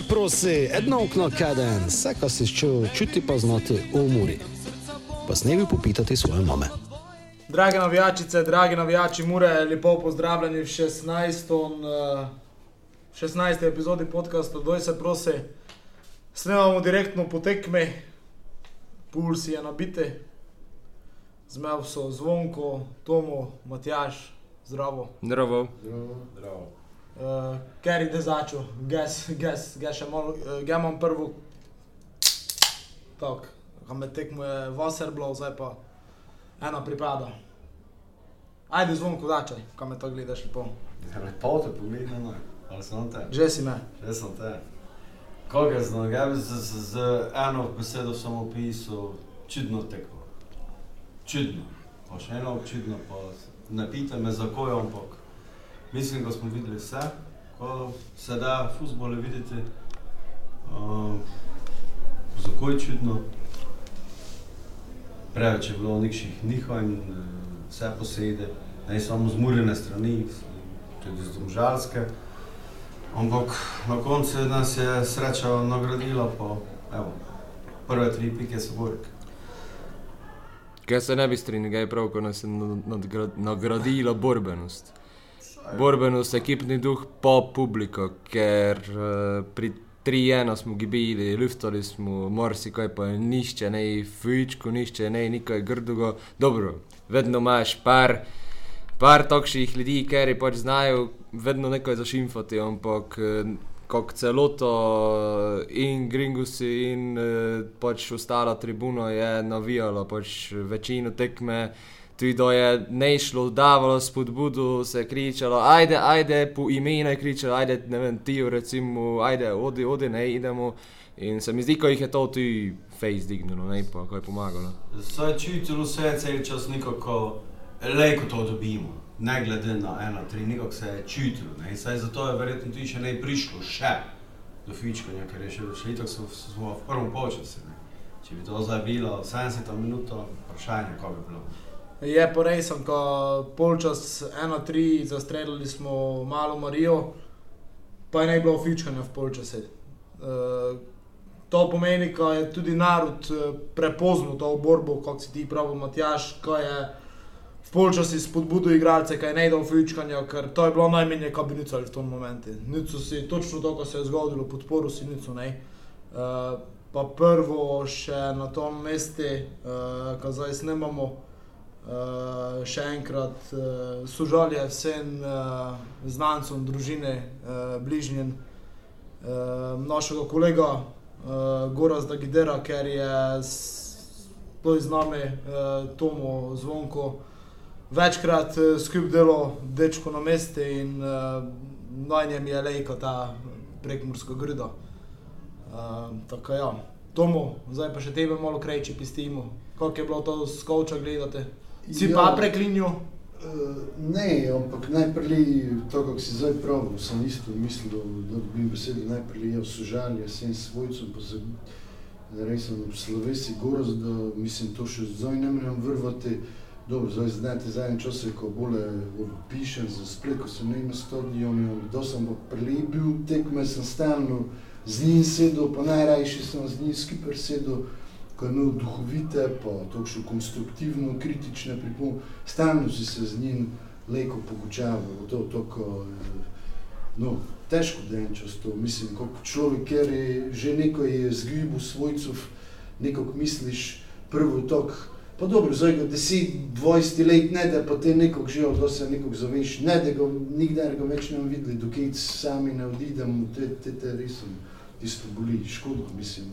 se prosi, edno okno kaden, vse, kar si čutil, čuti pa znati umori. Pa s nebi popitati svoje mame. Drage navijačice, dragi navijači, mure, lepo pozdravljeni v 16. Uh, 16. epizodi podcasta, doj se prosi. Snemamo direktno po tekmi, puls je nabite, zmev so zvonko, Tomo, Matjaš, zdravo. Zdravo. Zdravo. Uh, Ker ide začel, ges, ges, ges še malo, uh, ga imam prvo. Tako, kam me tekmuje Vaserblo, zdaj pa ena pripada. Ajde zvonko dačaj, kam me to gledaš lepo. Lepo te pogledano, ali sem te? Že si me. Že sem te. Koga znam, ja bi z, z, z eno besedo samo opisal, čudno tekmo. Čudno. Pa še eno čudno, pa ne pita me za koje, ampak mislim, da smo videli vse, ko se da fuzbole videti. Um, za koje čudno? Preveč je bilo nekšnih nihanj, eh, vse posede, ne samo z murjene strani, tudi z domžalske. Ampak na koncu nas je sreča nagradila, pa evo, prve tri pike so bork. Kaj se ne bi strinjal, je prav, ko nas je nadgra- nagradila borbenost. Borbenost, ekipni duh, pa publika, ker uh, pri 3-1 smo gibili, luftali smo, marsikaj pa nišče, ne fujičko, nišče, ne nekaj grdoga. Dobro, vedno imaš par, par takšnih ljudi, ker pač znajo vedno nekaj zašimfati, ampak eh, kot celoto eh, in Gringusi in eh, pač ostala tribuna je navijala pač večino tekme. Tudi je ne šlo, davalo spodbudo, se je kričalo, ajde, ajde, po imenu je kričalo, ajde, ne vem, ti, recimo, ajde, odi, odi, ne idemo. In se mi zdi, ko jih je to tudi face dignilo, ne pa, ko je pomagalo. Saj čutilo se je čas nekako, lejko to dobimo, ne glede na ena, tri, nekako se je čutilo. Ne? Saj zato je verjetno tudi še ne prišlo še do fičkanja, ker je še, še itak so, smo v prvem polčasu. ne. Če bi to zdaj bilo 70 minut, vprašanje, kako bi bilo. Je pa res, ko polčas 1-3 zastrelili smo malo Marijo, pa je ne bilo fičkanja v polčase. Uh, to pomeni, da je tudi narod eh, prepoznal to borbo, kot si ti pravi, Matjaš, ko je v polčasi spodbudil igralce, kaj ne dal fičkanja, ker to je bilo najmenje, kar bi nicali v tom momentu. Nico si točno to, kar se je zgodilo, podporo si nico ne. Uh, pa prvo še na tom mestu, uh, ko zdaj snemamo. Uh, še enkrat uh, sožalje vsem uh, znancem, družine, uh, bližnjim, uh, našega kolega uh, Gora Zdagidera, ker je s- to z nami, uh, Tomo Zvonko, večkrat uh, skupaj delo, dečko na mestu in uh, na njem je lejka ta prekmorska grda. Uh, tako ja. Tomo, zdaj pa še tebe malo krajče pistimo. Kako je bilo to skoča gledati? Si Ja. pa preklinil? Eh, Ne, ampak najprej to, kako si zdaj pravil, sem isto mislil, da bi besedo najprej jaz sožalje vsem svojcem, pa za res sem v slovesi goros, da mislim to še zdaj ne morem vrvati. Dobro, zdaj znate zadnje čase, ko bolje pišem za splet, ko sem na stadionu, da sem pa prej bil tekme, sem stalno z njim sedel, pa najrajši sem z njim skiper sedel, je imel duhovite, pa točno konstruktivno, kritične pripombe, stalno si se z njim leko pogučaval, to je tako, eh, no, težko da en čas to, mislim, kot človek, ker je že nekaj zgibu svojcev, nekako misliš prvo tok, pa dobro, zdaj ga 10, 20 let ne da, pa te nekog že od se nekog zaveš, ne da ga nikdar ga več ne bomo videli, dokaj sami ne odidemo, te, te, te res tisto boli, škodo, mislim.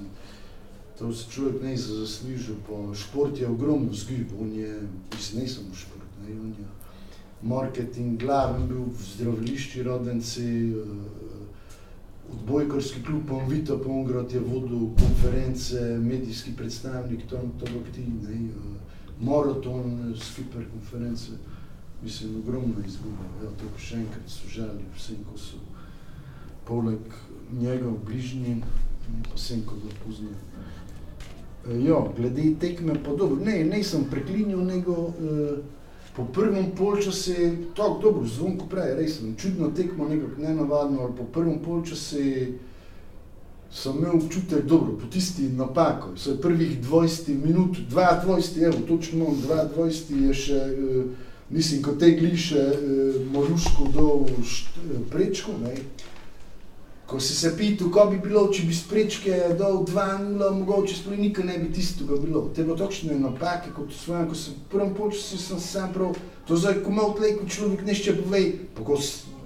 To se človek ne zasluži, pa šport je ogromno zgib, on je, mislim, ne samo šport, ne, on je marketing, glaven bil v zdravilišči rodenci, eh, odbojkarski klub Pomvito Pomgrad je vodil konference, medijski predstavnik, to, to bo ti, ne, eh, maraton, skiper konference, mislim, ogromno izguba, ja, to še enkrat so žali vsem, ko so poleg njega bližnji, pa vsem, ko ga poznajo. E, Ja, glede tekme, pa dobro, ne, nisem preklinjal nego, eh, po prvem polčasu je tako dobro, zvonko prej, res sem čudno tekmo, nekako nenavadno, ali po prvem polčasu sem imel občutek, da po tisti napako, so prvih 20 minut, 22, evo, točno 22 je še, uh, mislim, ko te gliše uh, Moruško do št, uh, prečko, ne. Ko si se pital, ko bi bilo, če bi s prečke dol 2-0, mogoče sploh nikaj ne bi tistega bilo. Te bo točno napake, kot svojem, ko sem v prvem počasu sem sam prav, to zdaj, ko malo tlej, ko človek nešče pove, pa ko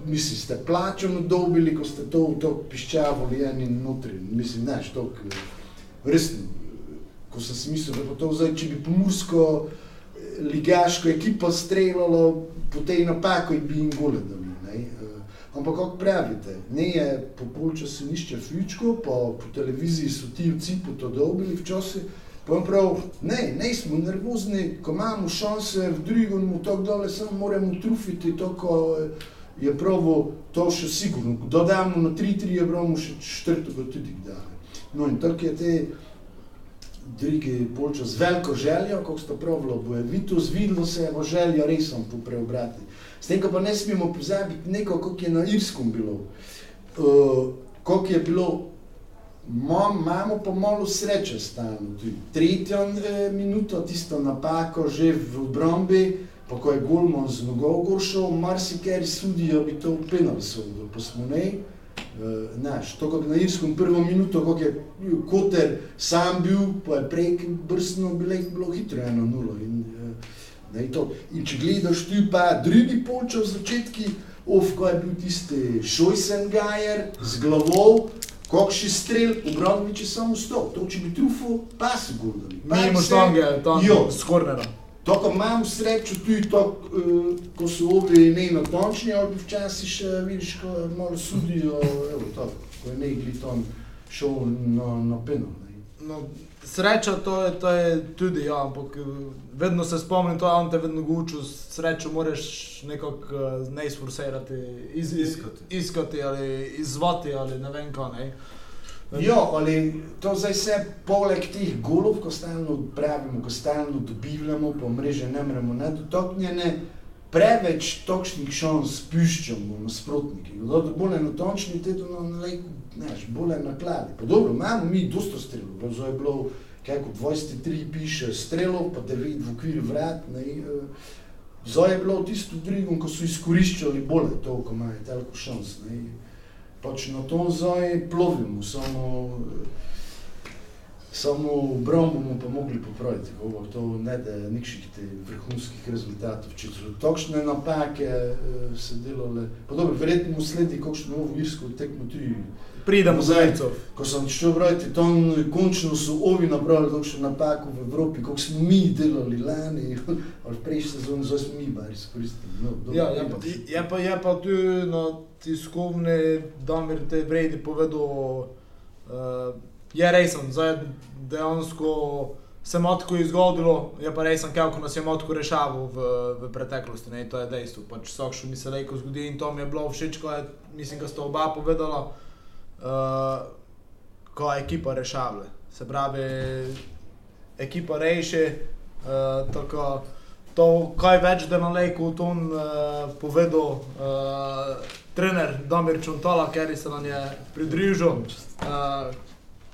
mislim, ste plačano dobili, ko ste to v to piščavo lijeni notri, mislim, neš, to, resno, ko sem si mislil, da bo to zdaj, če bi pomursko ligaško ekipo streljalo, po tej napako bi jim gole dali. Ampak, kako pravite, ne je po polčasu nišče fičko, po, po televiziji so ti v cipu to dobili včasih, pa prav, ne, ne smo nervozni, ko imamo šanse v drugem, tako dole, samo moramo trufiti to, ko je pravo to še sigurno. Dodamo na 3-3, je pravo še četrtega tudi dali. No in tako je te drugi polčas veliko željo, kako ste pravilo, bo je videl, zvidlo se je bo željo resom preobrati. S tem, pa ne smemo pozabiti neko, kako je na Irskom bilo. Uh, kako je bilo, imamo pa malo sreče stalno. Tretjo eh, minuto, tisto napako že v obrombi, pa ko je Gulmon z nogov goršel, marsikaj sudijo bi to v penal sodil, pa smo ne. Uh, naš, to kot na Irskom prvo minuto, kako je Koter sam bil, pa je prej brsno bilo, bilo hitro eno nulo. In, uh, ne, to. In če gledaš tu pa drugi polčas v začetki, of, ko je bil tisti Šojsengajer z glavou, kakšen strel, obrobniče samo sto, to če bi trufo, pa se gordali. Mimo štange, tam Jo. s kornerom. To, ko imam srečo tudi to, uh, ko so ovi ne natančni, ali včasih še vidiš, ko malo sudijo, evo to, ko je nekaj tam šel na, na peno. No, sreča to je, to je tudi, ja, ampak eh, vedno se spomnim, to je on te vedno gučil, srečo moraš nekako uh, ne izforsirati, iz, iz, Iskati. iskati ali izzvati ali ne vem kaj, ne. Jo, ali to zdaj vse poleg teh golov, ko stalno pravimo, ko stalno dobivamo, pa mreže ne moremo nedotaknjene, preveč točnih šans spuščamo nasprotniki. Da bodo bolj natančni, te to na lejku, znaš, bolj nakladi. Pa dobro, imamo mi dosto strelov, zdaj je bilo, kako 23 piše strelov, pa 9 v okviru vrat, ne, eh, zdaj je bilo tisto drugom, ko so izkoriščali bolje to, ko imajo toliko šans, ne. Pač na to zdaj plovimo, samo, samo obrambo bomo pa mogli popraviti, kako to ne da nikših te vrhunskih rezultatov. Če so takšne napake eh, se delale, pa dobro, verjetno sledi kakšno novo irsko tekmo tudi. Pridemo za. Ircov. Ko sem šel brati, tam končno so ovi napravili takšno napako v Evropi, kako smo mi delali lani, ali prejšnji sezoni, zdaj smo mi bar izkoristili. No, Ja, je, pa, je, pa, je pa tu na tiskovni Damir te Bredi povedal, uh, je resen, zdaj dejansko se matko izgodilo, je pa resen, kako nas je matko rešaval v, v preteklosti, ne, to je dejstvo. Pač vsak še mi se lejko zgodi in to mi je bilo všeč, ko je, mislim, da sta oba povedala, uh, ko je ekipa rešavala. Se pravi, ekipa reši, uh, tako to, kaj več da na lejku to uh, povedal uh, trener Damir Čuntala, ker se nam je pridružil. Uh,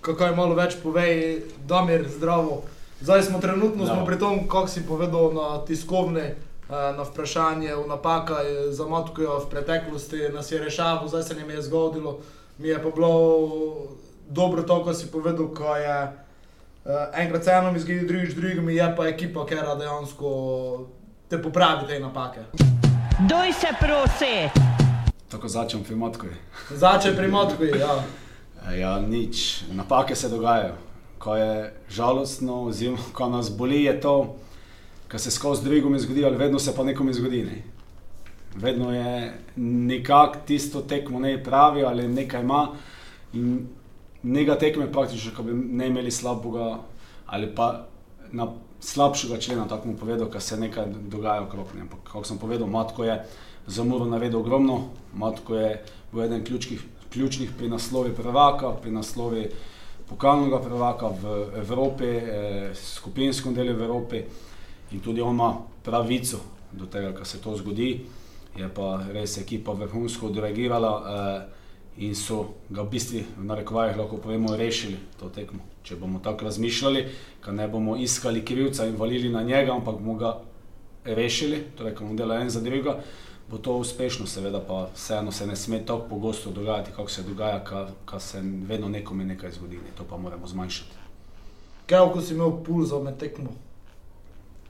kako je malo več povej, Damir, zdravo. Zdaj smo trenutno smo Zdravo. pri tom, kako si povedal na tiskovni, uh, na vprašanje, v napaka je za matko v preteklosti nas je rešaval, zdaj se nam je zgodilo. Mi je pa bilo dobro to, ko si povedal, ko je Uh, enkrat se eno izgleda, drugič drugim, je pa ekipa, ki dejansko te popravi te napake. Doj se prosi! Tako začnem pri Motkovi. Začne pri Motku, ja. Ja, nič, napake se dogajajo. Ko je žalostno, oziroma ko nas boli, je to, kar se skozi drugim zgodi, ali vedno se pa nekomu zgodi. Ne? Vedno je nekako tisto tekmo ne pravi ali nekaj ima. In njega tekme praktično, ko bi ne imeli slabega ali pa na slabšega člena, tako mu povedal, ker se nekaj dogaja okrog nje. Ampak, kako sem povedal, Matko je za Muro navedel ogromno, Matko je bil eden ključnih, ključnih pri naslovi prvaka, pri naslovi pokalnega prvaka v Evropi, eh, skupinskem delu Evrope in tudi on ima pravico do tega, kar se to zgodi. Je pa res ekipa vrhunsko odreagirala. Eh, in so ga v bistvu, v narekovajih, lahko povemo, rešili to tekmo. Če bomo tako razmišljali, da ne bomo iskali krivca in valili na njega, ampak bomo ga rešili, torej, ko bomo delali en za drugega, bo to uspešno, seveda pa vseeno se ne sme tako pogosto dogajati, kako se dogaja, da se vedno nekomu nekaj zgodi, ne. to pa moramo zmanjšati. Kaj, ko si imel pulzo med tekmo?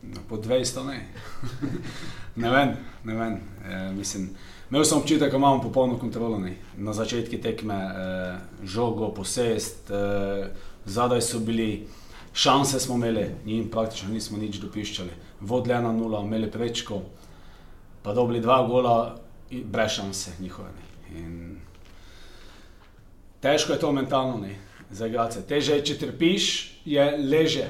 No, po 200 ne. ne vem, ne vem. E, mislim, imel sem občutek, da imamo popolno kontrolo. Ne. Na začetku tekme e, žogo, posest, e, zadaj so bili, šanse smo imeli, njim praktično nismo nič dopiščali. Vodili 1-0, imeli prečko, pa dobili dva gola, brez šanse njihove. In Težko je to mentalno, ne, za igralce. Teže je, če trpiš, je leže.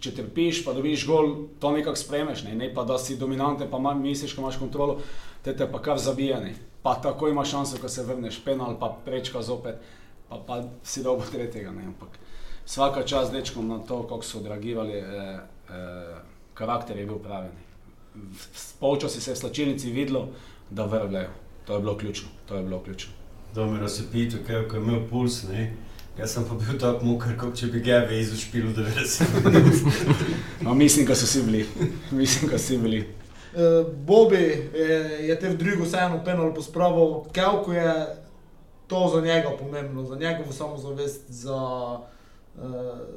Če trpiš, pa dobiš gol, to nekako spremeš, ne, ne pa da si dominanten, pa misliš, ko imaš kontrolo, te te pa kar zabija. Ne. Pa tako imaš šanso, ko se vrneš, penal, pa prečka zopet, pa, pa si dobo tretjega. Ne, ampak vsaka čast dečkom na to, kako so odreagirali, eh, eh, karakter je bil pravi. ne. Polčasi se v slačilnici videlo, da vrglejo. To je bilo ključno, to je bilo ključno. Domero se pita, kaj je imel puls, ne. Jaz sem pa bil tako muker, kot če bi ga vezil špil 90 minut. No, mislim, da so vsi bili. mislim, da so vsi bili. Uh, Bobi je, je te v drugo vseeno penal pospravil, kako je to za njega pomembno, za njegovo samozavest, za, uh,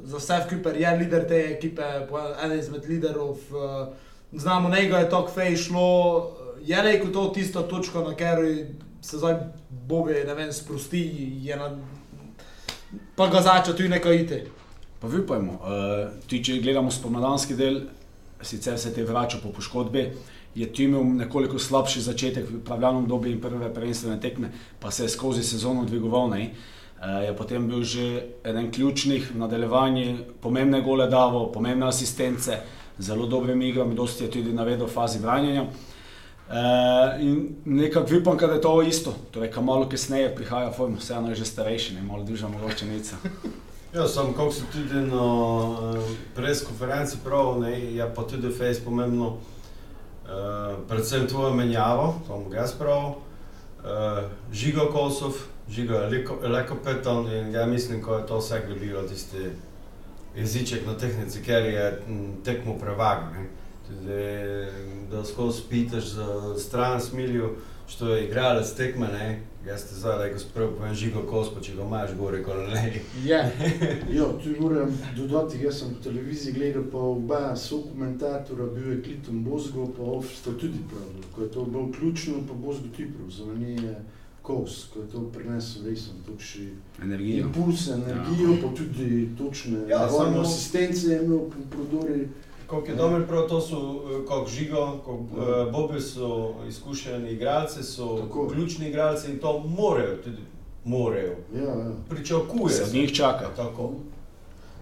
za vse skupaj, je voditelj te ekipe, po- eden izmed liderov. Uh, znamo, njega je tako fej šlo, je rekel to tisto točko, na kateri se zdaj Bobi, ne vem, sprosti, je na, pa ga začne tu nekaj iti. Pa vipajmo, uh, tudi če gledamo spomladanski del, sicer se te vrača po poškodbi, je tu imel nekoliko slabši začetek v pravljalnem dobi in prve prvenstvene tekme, pa se je skozi sezono dvigoval. Ne? Uh, je potem bil že eden ključnih v nadaljevanju, pomembne gole davo, pomembne asistence, zelo dobrimi igrami, dosti je tudi navedel v fazi branjenja. Uh, in nekako vipam, da je to isto, torej, ka malo kasneje prihaja form, vseeno je že starejši, ne malo duža mogoče nica. Ja, sem, kako so tudi na preskonferenci prav, ne, je pa tudi fejs pomembno, uh, predvsem tvojo menjavo, to bom jaz prav, uh, Žigo Kosov, Žigo je lekopetan in ja mislim, ko je to vse bilo tisti jeziček na tehnici, ker je tekmo prevaga. ne. Tudi, da skozi pitaš za stran smilju, što je igralec tekme, ne, jaz te zdaj, da je gospod povem Žigo Kos, pa če ga imaš gore, ko ne. Je. Ja, tu moram dodati, jaz sem po televiziji gledal, pa oba so komentatorja, bil je Kliton Bozgo, pa Of sta tudi pravili. Ko je to bilo ključno, pa Bozgo ti prav, za meni je kos, ko je to prinesel resno, točni Energijo. impuls, energijo, pa tudi točne Ja, ja, samo- asistence je imel po prodori. Koliko je dober prav, to so, eh, kako Žigo, kako uh, Bobi so izkušeni igralci, so Tako. ključni igralci in to morajo tudi, morajo. Ja, ja. Pričakuje Se od njih čaka. Tako.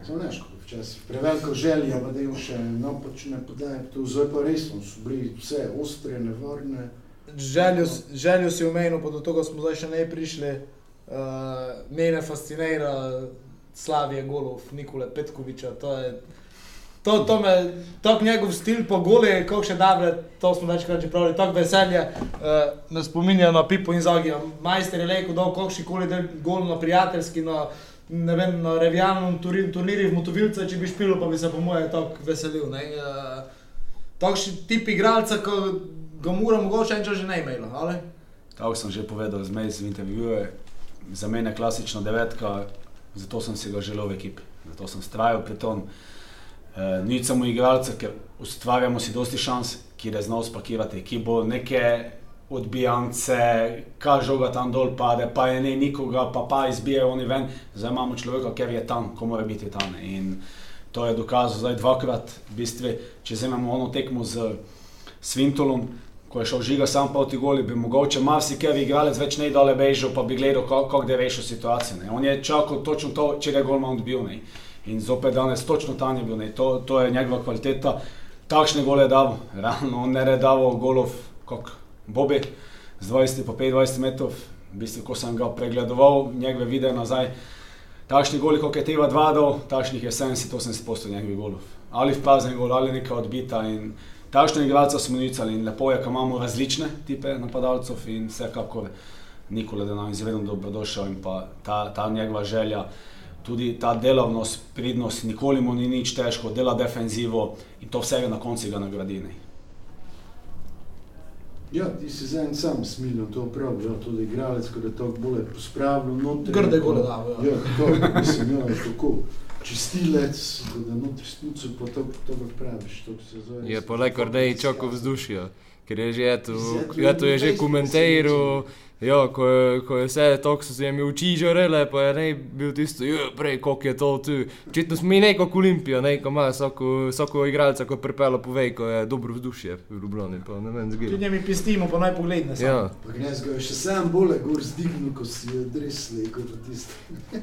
Samo neš, kot včasih. Preveliko želja, pa da jim še napačne podaje, to zdaj pa resno so bili vse ostre, nevarne. Željo, si omenil, pa do tega smo zdaj še ne prišli. Uh, mene fascinira Slavije Golov, Nikole Petkoviča. To, je, to, to me, tako njegov stil, pa gole, kako še dobre, to smo večkrat že pravili, tako veselje. Uh, me spominja na Pipo in Zagija. Majster je rekel, da kako še koli del gol na prijateljski, na, ne vem, na revijalnem turi- turnirju v Motovilce, če bi špil, pa bi se po moje tako veselil. ne. Uh, Takšni tip igralca, ko ga mora mogoče en čas že ne imelo, ali? Tako sem že povedal zmej v intervjuju, za mene klasična devetka, zato sem si ga želel v ekipi, zato sem strajal pri tom. E, Nič samo igralca, ker ustvarjamo si dosti šans, ki je znal spakirati, ki bo neke odbijance, kaj žoga tam dol pade, pa je ne nikoga, pa pa izbijajo oni ven, zdaj imamo človeka, ker je tam, ko mora biti tam. In to je dokazal zdaj dvakrat, v bistvu, če vzamemo ono tekmo z Svintolom, ko je šel žiga sam proti goli, bi mogoče marsikaj igralec več ne dole bežal, pa bi gledal, kako kak da je rešil situacijo. Ne. On je čakal točno to, če je golman odbil. Ne. In zopet danes točno tam je bil. To, to je njegova kvaliteta. Takšne gole je dal, realno on ne je dal golov, kot Bobi, z 20 pa 25 metrov. V bistvu, ko sem ga pregledoval, njegove videe nazaj, takšni goli, kot je tega dva dal, takšnih je 70-80 posto njegovih golov. Ali v prazen gol, ali neka odbita. In takšne igralce smo nicali in lepo je, ko imamo različne tipe napadalcev in vsekakor Nikola Denaj izredno dobrodošel in pa ta, ta njegova želja, tudi ta delovnost, pridnost, nikoli mu ni nič težko, dela defenzivo in to vsega na koncu ga nagradi. Ne. Ja, ti si za en sam smilil to prav, ja, to da igralec, ko da to bolje pospravil noter. Grde gole dal, ja. Ja, to, mislim, ja, tako. Čistilec, da da notri spucu, pa to, to ga praviš, to se zove. Je pa le kordej čoko vzdušja, ker je že tu, ja, to je že komentiral, ja, ko je, ko je vse to, so se mi oči žarele, pa je ne bil tisto, jo, prej, koliko je to tu. Očitno smo mi neko Olimpijo, ne, ko ima vsako, vsako igralca, ko pripelo pove, ko je dobro vzdušje v Ljubljani, pa ne vem, Tudi zgodi. mi pistimo, pa naj pogledne. Ja, Pa gnez ga je še sam bolje gor zdignil, ko si je dresli, kot tisto.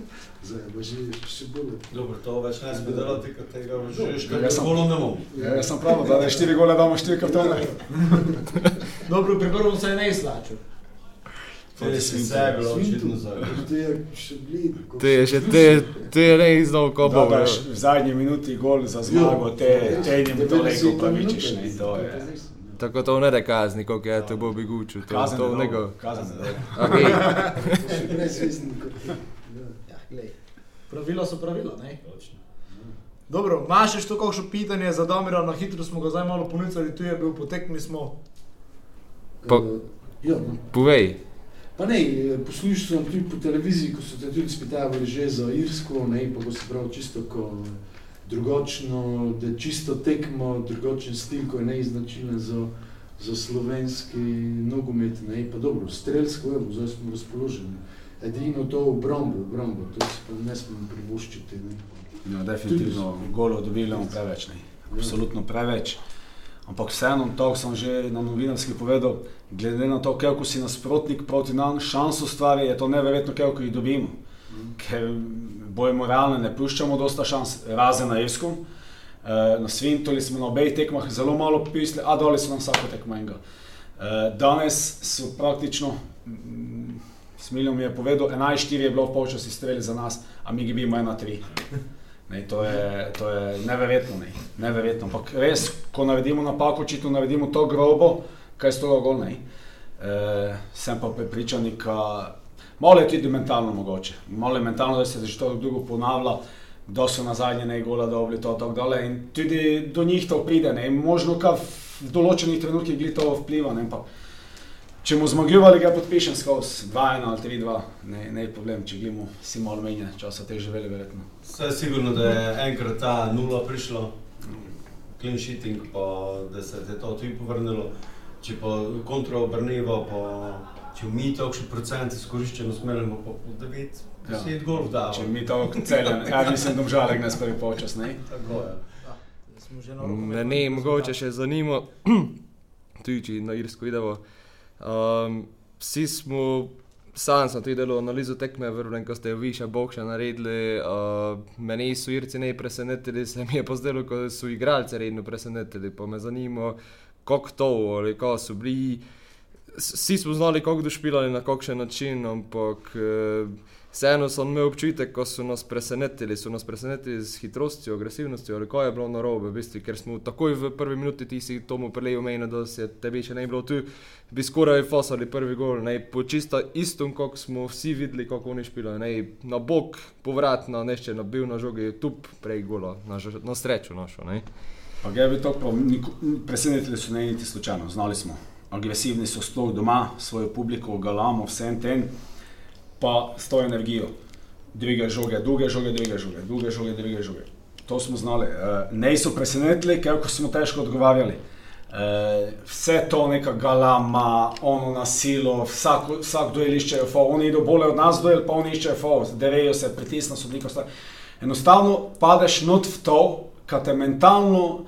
Zdaj pa že še bolje. Dobro, to več ne bi delati, ker tega že Ja, škrat sem- zgolo ne bom. Ja, jaz sem prav, da je štiri gole damo štiri kartone. Dobro, pri prvem se je ne izslačil. To je vse bilo očitno za. To je še te, te je ne Da kobo. v zadnji minuti gol za zmago, te, te jim to neko 90 pravičiš, ne, to je. Tako to ne da kazni, koliko je to Bobby Gucci, to, Kazen to je nego. kazen. Okay. Kot. Ja. Ja, glej. Pravila so pravila, ne? Dobro, imaš še to kakšno pitanje za Domira, na hitro smo ga zdaj malo ponicali, tu je bil potek, mi smo. Eh, Ja, no. Povej, Pa ne, eh, poslušal sem tudi po televiziji, ko so te tudi spitavali že za Irsko, ne, pa ko se pravi čisto ko drugačno, da čisto tekmo, drugačen stil, ko je neznačilen za, za slovenski nogomet, ne, pa dobro, strelsko, evo, zdaj smo razpoloženi. Edino to v Brombo, v Brombo, to si pa ne smemo privoščiti, ne. Ja, definitivno golo dobili preveč, ne. Absolutno preveč. Ampak vseeno, to sem že na novinarski povedal, glede na to, kako si nasprotnik proti nam šanso stvari, je to neverjetno, kako jih dobimo. Ker bojimo realne, ne puščamo dosta šans, razen na Irskom. Eh, Na Svintoli smo na obeh tekmah zelo malo pisali, a doli so nam vsako tekmo enega. Eh, Danes so praktično, mm, Smiljo mi je povedal, 11-4 je bilo v polčasi streli za nas, a mi gibimo 1-3. Ne, to, je, to je neverjetno, ne, neverjetno. Res, ko naredimo napako, očitno naredimo to grobo, kaj je to gol. E, sem pa prepričan, da malo je tudi mentalno mogoče. Malo je mentalno, da se že to dolgo ponavlja, kdo so na zadnje ne gola dobili to tako dalje. In tudi do njih to pride. Ne. In Možno ka v določenih trenutkih gli to vpliva. Ne. Pa, če mu zmagljivali, ga podpišem skozi 2-1 ali 3-2, ne, ne je problem, če glimo si malo menja, časa te živeli verjetno. Vse je sigurno, da je enkrat ta nula prišla, clean sheeting, pa da se je to tudi povrnilo. Če pa kontra obrneva, pa če mi takšen procent izkoriščeno smerimo, pa po 9, Ja. 10 golf da. Če mi to celjem, ja mislim, da žalek nas prvi počas, ne? Tako je. Ja, že Ne, ne, mogoče še zanimivo, tudi če na Irsko idemo. Um, vsi smo, sam sem tudi delal analizo tekme, vrvem, ko ste jo vi še Bogša naredili. Uh, meni so Irci ne presenetili, se mi je pa zdelo, ko so igralce redno presenetili. Pa me zanima, kako to ali kako so bili. Vsi smo znali, kako došpilali na kakšen način, ampak eh, vseeno sem imel občutek, ko so nas presenetili. So nas presenetili z hitrostjo, agresivnostjo, ali kaj je bilo narobe, v bistvu, ker smo takoj v prvi minuti ti si tomu prelej omenil, da se tebi še ne bilo tu, bi skoraj fosali prvi gol. Ne, po čisto istom, kot smo vsi videli, kako oni špilajo. Ne, na bok, povratno, nešče nabil na žogi, tu prej gola, na, na srečo našo. Ne. Pa ga bi to pa niko- presenetili so ne niti slučajno, znali smo. Agresivni so sploh doma, svojo publiko, galamo, vse en ten, pa s to energijo. Dvige žoge, dolge žoge, dvige žoge, dolge žoge, dvige žoge. To smo znali. Uh, ne so presenetili, kako smo težko odgovarjali. Uh, vse to neka galama, ono nasilo, vsak, vsak duel iščejo fo, oni ido bolje od nas duel, pa oni iščejo fo, devejo se, pritisna sodnika. sta- Enostavno padeš not v to, kar te mentalno,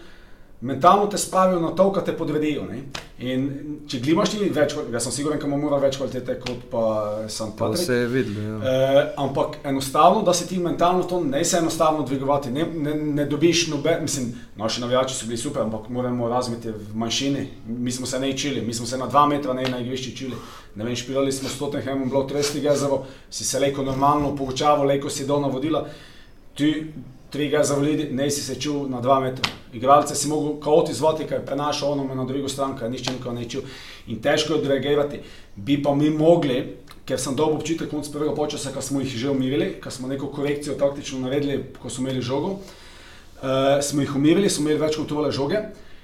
mentalno te spravijo na to, kar te podredijo. Ne? In če glimaš ti več, jaz sem siguren, da ima mora več kvalitete kot pa sam Pa Patrik. se je videlo. Ja. Eh, ampak enostavno, da se ti mentalno to ne se enostavno dvigovati, ne, ne, ne dobiš nobe, mislim, naši navijači so bili super, ampak moramo razumeti v manjšini. Mi smo se ne učili, mi smo se na dva metra ne na igrišču učili. Ne vem, špilali smo s Tottenhamom, bilo 30 gezavo, si se leko normalno poučaval, leko si dol navodila. Ti tri gezavo ljudi, ne si se čul na dva metra. Igralce si mogel kaot izvati, ker je prenašal ono na drugo stran, ker nišče nikoga ne čul. In težko je odreagirati. Bi pa mi mogli ker sem dobil občutek konc prvega počasa, ko smo jih že umirili, ko smo neko korekcijo taktično naredili, ko smo imeli žogo. Uh, smo jih umirili, smo imeli več kontrole žoge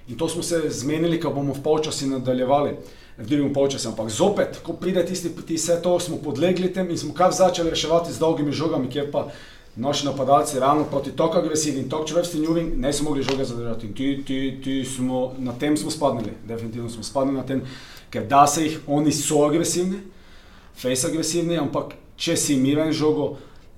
in to smo se zmenili, ko bomo v polčasi nadaljevali. V drugem polčasu, ampak zopet, ko pride tisti pritisk, vse to smo podlegli tem in smo kar začeli reševati z dolgimi žogami, kjer pa naši napadalci ravno proti tako agresivnim, tako čvrsti njuvim, ne smo mogli žoge zadržati. In ti, ti, ti smo, na tem smo spadnili, definitivno smo spadnili na tem, ker da se jih, oni so agresivni, face agresivni, ampak če si miren žogo,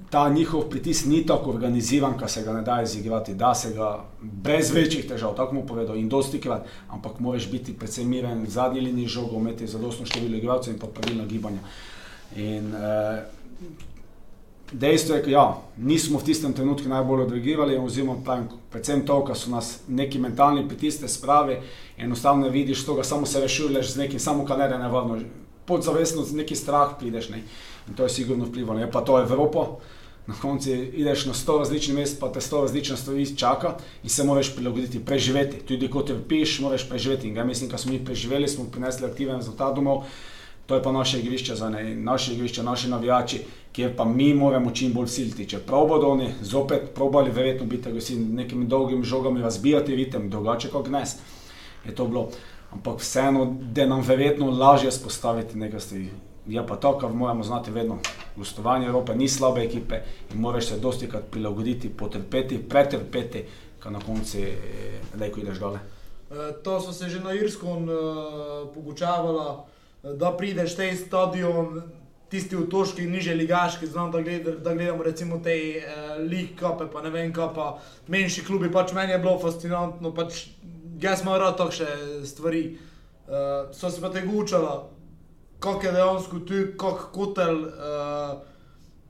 ta njihov pritisk ni tako organiziran, da se ga ne da izigrati, da se ga brez večjih težav, tako mu povedal, in dosti krat, ampak moraš biti predvsem miren, v zadnji liniji žogo, imeti zadostno število igralcev in pa pravilna gibanja. In, eh, Dejstvo je, da ja, nismo v tistem trenutku najbolj odreagirali, oziroma pravim, predvsem to, da so nas neki mentalni pritisk spravi, enostavno vidiš to, da samo se rešuješ z nekim, samo kar ne nevarno, podzavestno z neki strah prideš. Ne? In to je sigurno vplivalo. Je pa to Evropo, na koncu ideš na sto različnih mest, pa te sto različnih stvari čaka in se moraš prilagoditi, preživeti. Tudi ko te piš, moraš preživeti. In ja, mislim, da smo mi preživeli, smo prinesli aktiven rezultat domov. To je pa naše igrišče, za ne, naše igrišče, naši navijači, kjer pa mi moramo čim bolj siliti. Če prav bodo oni zopet probali, verjetno biti agresivni, nekimi dolgimi žogami razbijati ritem, drugače kot gnes. Je to bilo. Ampak vseeno, da nam verjetno lažje spostaviti nekaj stvari. Je pa to, kar moramo znati vedno. Gostovanje Evrope ni slabe ekipe in moraš se dosti krat prilagoditi, potrpeti, pretrpeti, kar na koncu le, ko ideš dole. E, to so se že na Irsku uh, pogučavali, da prideš tej stadion, tisti v Toški, niže ligaški, znam, da, gled, da gledamo recimo te uh, likape, pa ne vem, kaj pa menjši klubi, pač meni je bilo fascinantno, pač jaz sem rad takšne stvari. Uh, so se pa te gučala, kako je dejansko tu, kako kotel. Uh,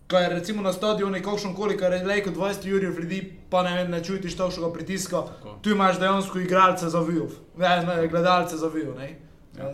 Kaj je recimo na stadionu, kakšno koli, kar je rekel 20 ur ljudi, pa ne, vem, ne čutiš takšnega pritiska. Tako. Tu imaš dejansko igralce za vijo, ne, ne, gledalce za vijo. Ja.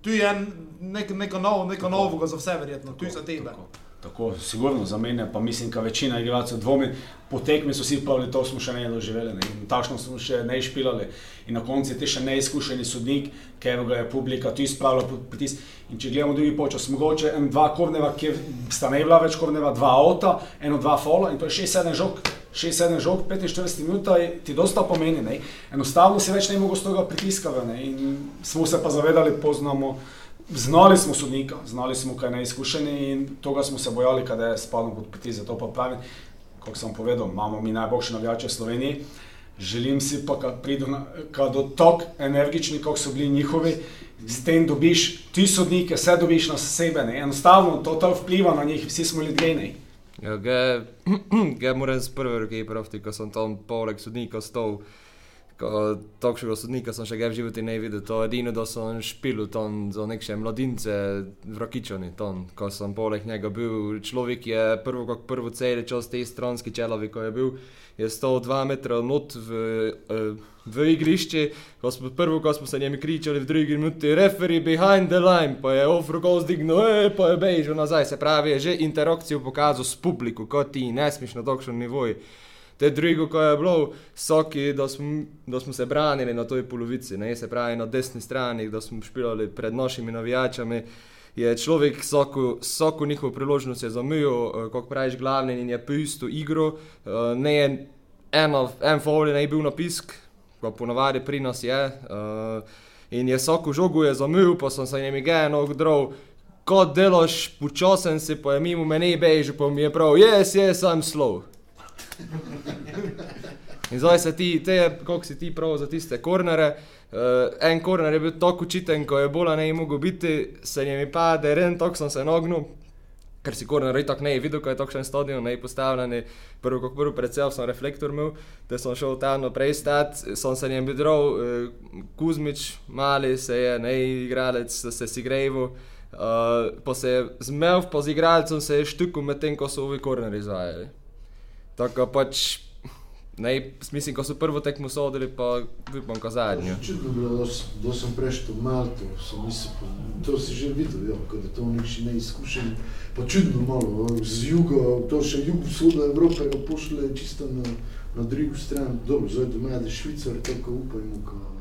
Tu je nek, neko novo, neko novo za vse, verjetno, tu je za tebe. Tako. Tako, sigurno za mene, pa mislim, da večina igralcev dvomi, po tekmi so vsi pravili, to smo še ne doživeli, ne? in takšno smo še ne išpilali. In na koncu je ti še neizkušeni sodnik, ker ga je publika tu izpravila pod pritisk. In če gledamo drugi počas, mogoče en, dva korneva, kjer sta ne bila več korneva, dva avta, eno, dva fola in to je 6-7 žog. 6-7 žog, 45 minut ti dosta pomeni. Ne? Enostavno si več ne mogel z tega pritiska. In smo se pa zavedali, poznamo. Znali smo sodnika, znali smo, kaj neizkušeni in tega smo se bojali, kaj je spadlo pod pritisk. Zato pa pravim, kot sem povedal, imamo mi najboljše navijače v Sloveniji. Želim si pa, da pridu do tok energični, kot so bili njihovi, s tem dobiš ti sodnike, vse dobiš na sebe. Ne? Enostavno to, to vpliva na njih, vsi smo ljudje. Ja, ga moram z prve roke praviti, ko sem tam poleg sodnika stol takšnega sodnika sem še v životu ne videl. To je edino, da sem špil tam za neke mladince, vrakičani. Ton. Ko sem poleg njega bil, človek je prvo, kot prvo cel čas te stranski čelovi, ko je bil, je stal dva metra not v, uh, v igrišče. Ko smo, prvo, ko smo se njemi kričali, v drugi minuti, referee behind the line, pa je ofroko zdignil, e, pa je bežal nazaj. Se pravi, je že interakcijo pokazal s publiko, kot ti ne smeš na takšnem nivoju te drugo, ko je bilo, soki, da smo, da smo se branili na toj polovici, ne? se pravi na desni strani, da smo špijali pred našimi navijačami. Je človek vsako njihovo priložnost zamujal, eh, kot praviš, glavni in je po isto igro. Eh, ne je eno, en ne je bil napisk, kot ponovadi pri nas je. Eh, in je vsako žogo je zamujal, pa sem se jim gejno odrl. Ko delaš počasen, si pa je mimo meni bež, pa mi je prav, jaz, jaz sem slov. In zdaj se ti, kako si ti prav za tiste kornere. Uh, en korner je bil tako učiten, ko je bolj ne mogel biti, se jim je pa, da je ren, tako sem se nognil. Ker si korner tako ne je videl, ko je takšen stadion, ne je postavljen. Prvo, kot prvo, predvsem sem reflektor imel, da sem šel tam naprej stat, sem se jim videl, uh, Kuzmič, mali se je, ne igralec, se si grejvo. Uh, pa se je zmev, pa z igralcem se je štuku med tem, ko so ovi korneri izvajali. Tako pač, ne, mislim, ko so prvo tekmo sodili, pa upam, ko zadnjo. Čudno je bilo, da sem prešel v Malto, sem mislil, to si že videl, ja, da to nekši neizkušen. Pa čudno malo, z juga, to še jug-vzhoda Evrope ga pošle čisto na, na drugo stran. Dobro, zdaj doma je Švicar, tako upajmo. Ka...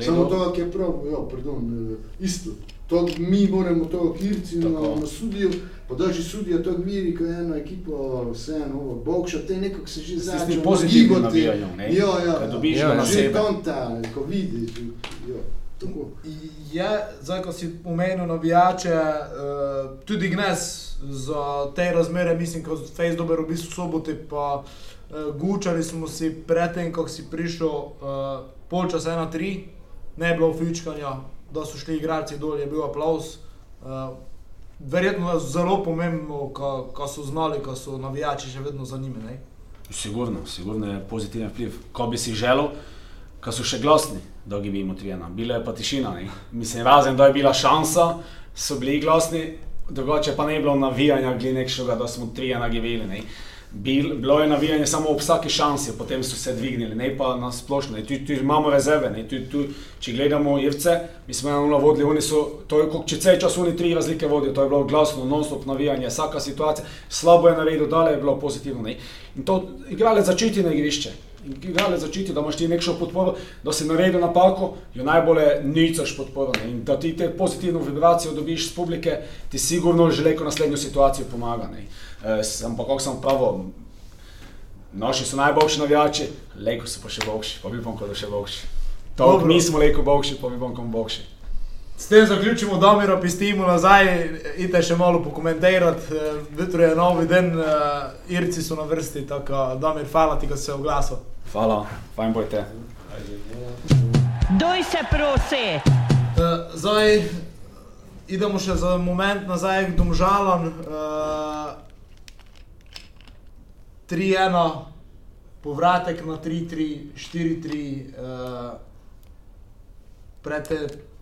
Samo to, ki je prav, ja, pardon, isto. To mi moramo to kirci na, na sudiju, pa da že sudijo to viri, ko je eno ekipo, vseeno, bokša, te nekako se že začne pozitivnim navijanjem, ne? Ja, ja, Ko dobiš Ja, ga ja. na že sebe. konta, ko vidiš, ja, tako. Je, zdaj, ko si omenil navijače, uh, tudi Gnes za te razmere, mislim, ko je Face dober v bistvu soboti, pa uh, gučali smo si predtem, ko si prišel, polčas 1-3, ne je bilo fičkanja, da so šli igralci dol, je bil aplaus. Uh, verjetno je zelo pomembno, ko so znali, ko so navijači še vedno za njimi. Ne? Sigurno, sigurno je pozitiven vpliv. Ko bi si želel, ko so še glasni, da bi bili trijena. Bila je pa tišina. Ne? Mislim, razen da je bila šansa, so bili glasni, drugače pa ne je bilo navijanja, glede nekšega, da smo trijena gibili. Ne? Bil, bilo je navijanje samo ob vsaki šansi, potem so se dvignili, ne pa na splošno. Tu, tu imamo rezerve, ne. Tu, tu, če gledamo Irce, mi smo eno vodili, oni so, to je kot če cel čas oni tri razlike vodijo, to je bilo glasno, non-stop navijanje, vsaka situacija, slabo je naredil, dale je bilo pozitivno. Ne. In to igralec začuti na igrišče. Igralec začuti, da imaš ti nekšno podporo, da si naredil napako, jo najbolje nicaš podporo. Ne. In da ti te pozitivno vibracijo dobiš z publike, ti sigurno že leko naslednjo situacijo pomaga. Ne. E, ampak kako sem pravil, naši so najboljši navijači, leko so pa še boljši, pa bi bom kot še boljši. To mi smo leko boljši, pa bi bom kot boljši. S tem zaključimo, da mi rapistimo nazaj, idite še malo pokomentirati. Jutro je novi dan, eh, Irci so na vrsti, tako da mi hvala ti, ko si se oglasil. Hvala, fajn bojte. Doj se prosi. Uh, zdaj idemo še za moment nazaj k Domžalam. Uh, 3-1, povratek na 3-3, 4-3, uh, pred te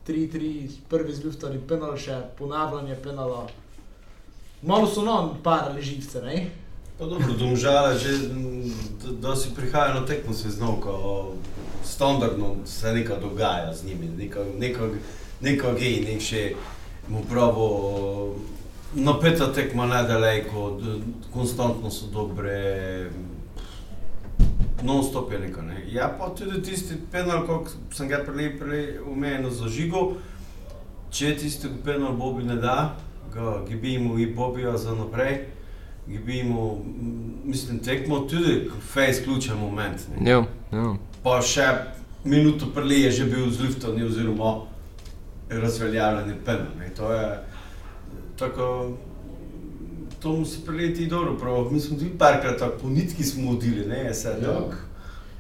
3-3, prvi zluftari penal še, ponavljanje penala. Malo so nam parali živce, ne? Pa dobro, domžale, že da, da si prihaja na tekmo se znovko, standardno se nekaj dogaja z njimi, nekaj gej, nek še mu pravo napeta tekma nedaleko, d- konstantno so dobre, non-stop je nekaj. Ne. Ja, pa tudi tisti penal, kot sem ga prej, prej omenil za žigo, če tisti penal Bobi ne da, ga gibimo in Bobija za naprej, gibimo, mislim, tekmo tudi fejs ključen moment. Ne. Ja, ja. Pa še minuto prije je že bil zliftan oziroma razveljavljen penal. ne. To je tako, to mu se prileti dobro, prav. Mi smo tudi parkrat tako po nitki smo odili, ne, se je Ja. tako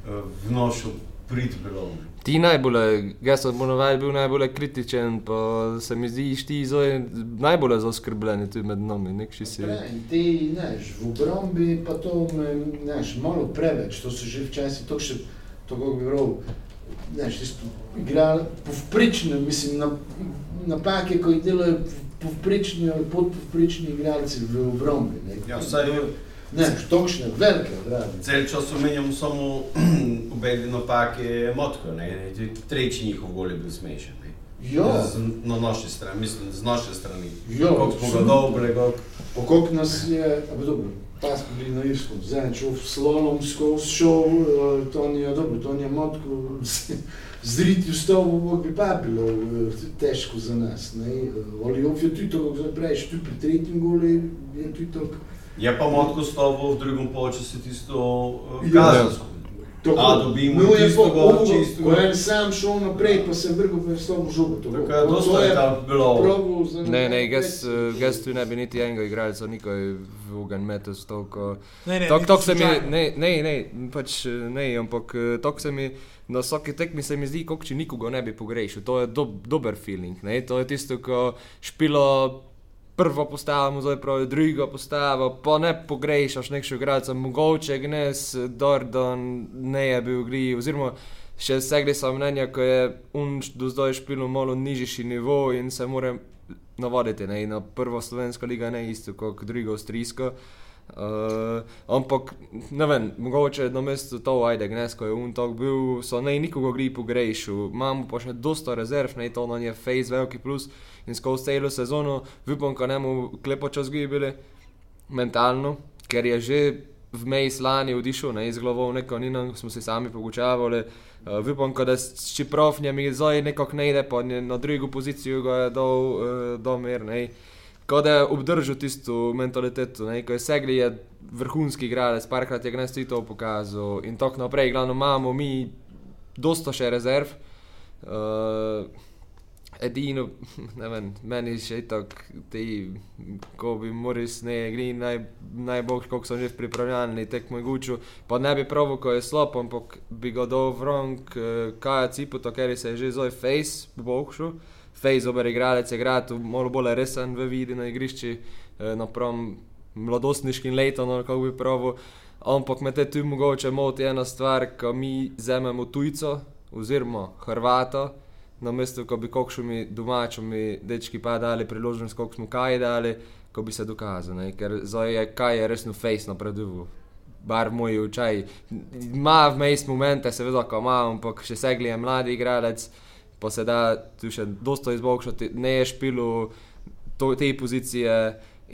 eh, v nošo prid bilo. Ti najbolj, jaz sem ponovadi bil najbolj kritičen, pa se mi zdi, ti zdaj najbolj zaskrbljeni tudi med nami, nekši si. Ne, in ti, znaš, v obrambi pa to, znaš, malo preveč, to so že včasih, to še, to kako bi rekel, znaš, tisto igra povprične, mislim, na, napake, ko jih delajo povprični ali podpovprični igralci v obrambi, ne. Ja, saj je. Ne, točne, velike obrabe. Cel čas omenjamo samo obedve napake motko, ne, tretji njihov gol je bil smešen. Ne. Ja, Z, na naši strani, mislim, z naše strani. Ja, Kako smo ga dobrega, pa koliko nas je, a pa dobro, ta smo bili na Irskom, zdaj šel v slalom skozi šov, uh, to ni, dobro, to ni motko, зрити остава припабило, тежко за нас. Не? Оле, овие туито го направиш, ти при трейдингу, оле, туито... Ја па матко става в другом повече си ти сто е, казанско. Je Ja. kazensko. A, dobimo no, je gol, ovo, čisto Ko gol. je sam šel naprej, pa se vrgel v slovo žogo. to- Tako je to dosta je tam bilo. Ne, ne, naprej, jaz, tu ne bi niti enega igralca nikoli v ogen metal s toliko. Ne, ne, Tok, tok se mi, ne, ne, ne, pač ne, ampak eh, tok se mi, na vsaki tekmi se mi zdi, kot če nikogo ne bi pogrešil. To je do, dober feeling, ne? to je tisto, ko špilo prvo postavo, zdaj pravi drugo postavo, pa ne pogrešaš nekšega igralca, mogoče gnes, Dordon ne je bil gri, oziroma še segli so mnenja, ko je un š- do zdaj špilo malo nižji nivo in se mora navaditi, ne, na prvo slovensko liga ne isto kot drugo avstrijsko. Uh, ampak, ne vem, mogoče na mestu to, ajde, gnesko je un tak bil, so ne nikogo gri pogrešil, imamo pa še dosta rezerv, ne to nam je face veliki plus in skozi celo sezono, upam, ko ne mu klepo čas gibili mentalno, ker je že vmej lani odišel, ne iz glavov, neko ni nam, smo se sami pogučavali. Uh, Vipom, da s čiprofnjem je zdaj nekako ne ide, pa na drugo pozicijo ga je dal uh, domer, ne. Kot da je obdržal tisto mentaliteto, ne, ko je segli je vrhunski igralec, parkrat je gnesti to pokazal in tako naprej. Glavno imamo mi dosta še rezerv. Uh, edino, ne vem, meni še tako, ti, ko bi Moris ne igri, naj, najbolj, koliko sem že v pripravljalni tekmo guču, pa ne bi pravil, ko je slab, ampak bi ga dal v rong, kaj je ciputo, ker se je že zove Face, bohšu. Face, ober igralec je igral, malo bolj resen v vidi na igrišči, napram mladostniškim letom, no, kako bi pravil. Ampak me te tu mogoče moti ena stvar, ko mi vzamemo tujco, oziroma Hrvata, na mesto, ko bi kokšumi domačimi dečki pa dali priložnost, koliko smo kaj dali, ko bi se dokazali. Ker zdaj je kaj je resno face napredoval. Bar moj učaj. Ma v mejst momente, seveda, ko ima, ampak še segli je mladi igralec, pa se da tu še dosto izboljšati, ne je špilu to, te pozicije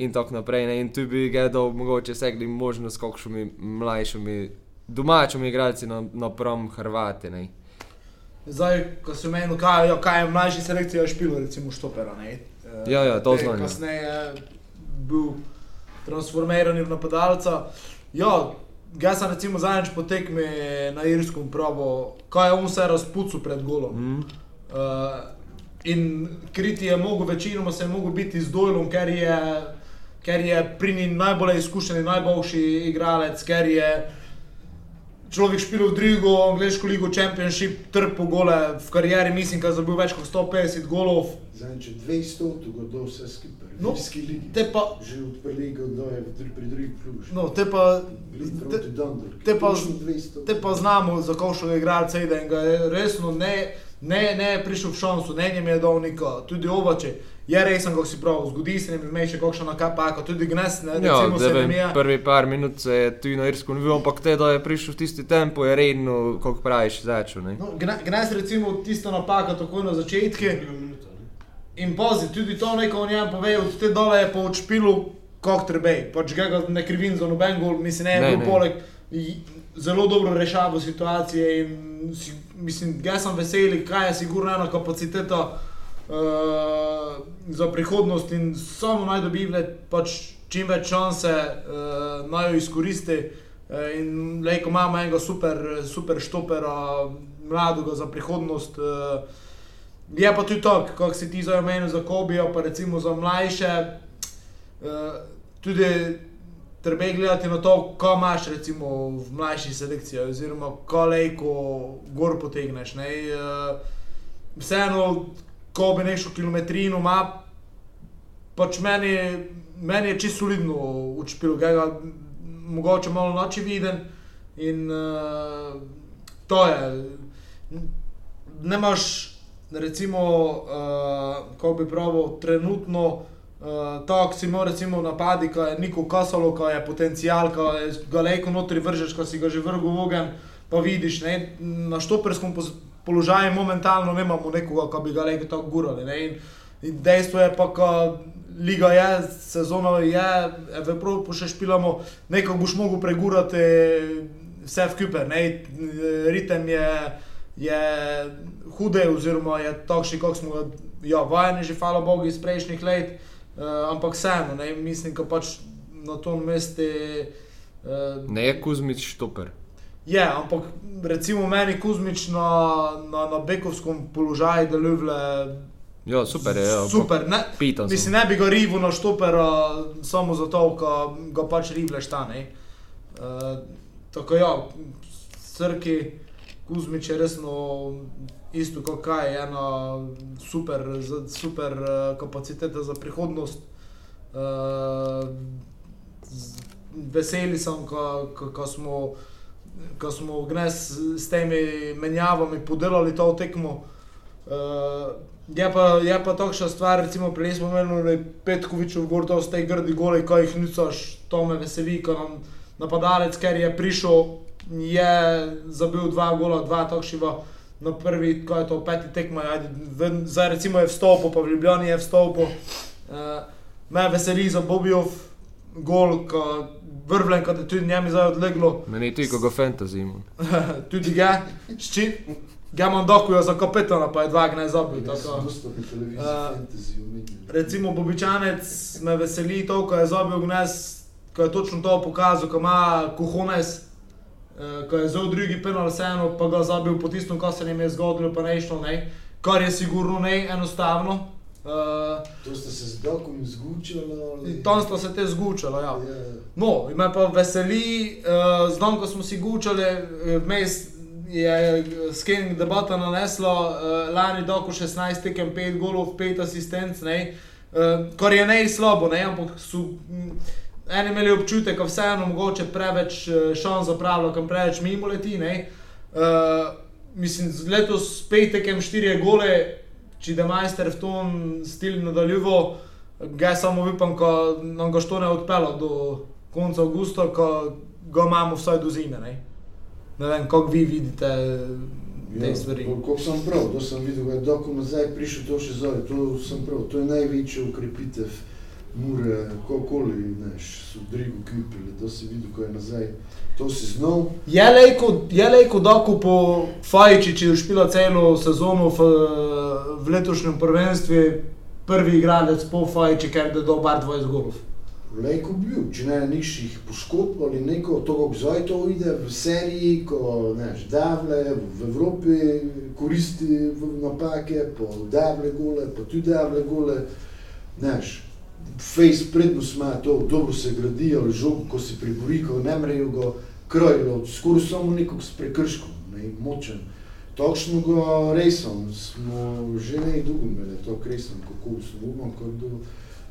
in tako naprej. Ne? In tu bi gledal mogoče segli možnost kokšumi mlajšimi domačimi igralci na, na prom Hrvati. Ne? Zdaj, ko si omenil, kaj, jo, kaj je v mlajši selekciji špilo, recimo štopera. Ne? Eh, Ja, ja, to znam, ja. Kasneje je bil transformiran v napadalca. Ja, jaz sem recimo zadnjič po tekmi na Irskem pravo, kaj je on se razpucal pred golom. Mm. Uh, in kriti je mogel, večinoma se je mogel biti z Dojlom, ker je, ker je pri njih najbolj izkušen, najboljši igralec, ker je človek špil v drugo, angliško ligo, Championship, trpo gole v karieri, mislim, da je zabil več kot 150 golov. Zdaj, če 200, to go vse skupaj. No. Te pa, Že od prve do je pri drugih kluž. no, te pa, te, te pa- Točno 200. te pa znamo, za igralca ide in ga je resno ne, ne, ne prišel v šansu, ne njem je dal niko, tudi ovače. Je resen, kako si prav, zgodi se ne bi še kakšna napaka, tudi gnes, ne, Ja, recimo da se vem, ne je. prvi par minut se je tu na Irsku navil, ampak te, da je prišel v tisti tempo, je redno, kako praviš, začel. ne. No, Gne- Gnes recimo tisto napaka takoj na začetku. In pozi, tudi to neko o njem pove, od te dole je pa v špilu, kot treba. Pač ga ne krivim za noben gol, mislim, ne, Ne, ne, ne. poleg zelo dobro rešava situacije in si, mislim, jaz sem vesel, kaj je sigurno ena kapaciteta uh, za prihodnost in samo naj dobi pač čim več šanse, uh, naj jo izkoristi. Uh, in lejko imamo enega super, super štopera, mladega za prihodnost. Uh, Je pa tudi tako, kako si ti zdaj omenil za Kobijo, pa recimo za mlajše. Uh, tudi treba je gledati na to, ko imaš recimo v mlajši selekciji, oziroma ko lejko gor potegneš. Ne? Vseeno, ko bi nešel kilometrino, ima pač meni, meni je čisto solidno učpil, ga mogoče malo noči viden in uh, to je. Ne imaš recimo, uh, ko bi pravil, trenutno, uh, tako si imel recimo v napadi, ko je Niko Kasalo, ko je potencial, ko je ga lejko notri vržeš, ko si ga že vrgel v ogen, pa vidiš, ne, na štoperskem položaju momentalno nemamo nekoga, ki bi ga lejko tako gurali. Ne, in, in dejstvo je pa, ko liga je, sezona je, v Evropi še špilamo, nekako boš mogel pregurati vse v kuper, ne, ritem je je hude, oziroma je takšni, kot smo ga ja, vajeni, že hvala Bogu iz prejšnjih let, uh, ampak vseeno, ne, mislim, da pač na tom mestu. Uh, Ne je Kuzmič štoper. Je, ampak recimo meni Kuzmič na, na, na bekovskem položaju deluje Ja, super je. Ja, super. Ne, Pitan mislim, ne bi ga rival na štopera samo zato, ker ga pač rivleš ta. ne. Uh, tako ja, srki. Kuzmič je resno isto kot kaj, ena super, super eh, kapaciteta za prihodnost. Uh, z- veseli sem, ko, smo, ko smo gnes s temi menjavami podelali to tekmo. Uh, je pa, pa takšna stvar, recimo prej smo imeli Petkovičev gor, to ste grdi goli, ko jih nucaš, to me veseli, ko nam napadalec, ker je prišel, je zabil dva gola, dva takšiva na prvi, ko je to peti tekmo, zdaj recimo je vstopil, pa v Ljubljani je vstopil. Uh, me veseli za Bobijov, gol, ko vrvljen, kot je tudi njemi zdaj odleglo. Meni je tudi, ko ga fantasy ima. tudi ga, ščit, ga imam dokujo za kapetana, pa je dva zabil. Eh, fantasy omenil. Recimo Bobičanec me veseli to, ko je zabil gnes, ko je točno to pokazal, ko ima kuhones, eh, ko je zelo drugi penal vseeno, pa ga zabil po tistem, kar se jim je zgodilo, pa ne išlo, ne. Kar je sigurno ne enostavno. Uh, To ste se z dokom izgučali? ali- tam sta se te zgučala, ja. Ja. No, me pa veseli, uh, znam, ko smo si gučali, eh, vmes je skening debata naneslo, uh, lani doko 16 tekem, 5 golov, 5 asistenc, ne, uh, kar je ne slabo, ne, ampak so mm, eni imeli občutek, da vseeno mogoče preveč eh, šans zapravlja, kam preveč mimo leti, ne. Uh, mislim, letos 5 tekem, 4 gole, če da majster v tom stil nadaljuvo, ga samo upam, ko nam ga što ne odpelo do konca avgusta, ko ga imamo vsaj do zime. Ne, ne vem, kako vi vidite te stvari. Ja, Kako sem prav, to sem videl, da je doko nazaj prišel to še zdaj, to sem prav, to je največja ukrepitev Mure, kakoli, neš, so Drigo kupili, to si videl, ko je nazaj, to si znal. Je lejko, je lejko doko po Fajči, če je špila celo sezono v, v letošnjem prvenstvu, prvi igralec po Fajči, ker je dal bar 20 golov. Lejko bil, če ne nekših poškodb ali neko, to kako zdaj to ide v seriji, ko neš, davle v Evropi koristi napake, po davle gole, pa tudi davle gole, neš. Face prednost ima to, dobro se gradi, ali žog, ko si pribori, ko ne mrejo ga krojilo, skoraj samo nekog s prekrškom, ne, močen. Točno ga resom, smo že ne dolgo imeli, to resom, kako smo umom, kot do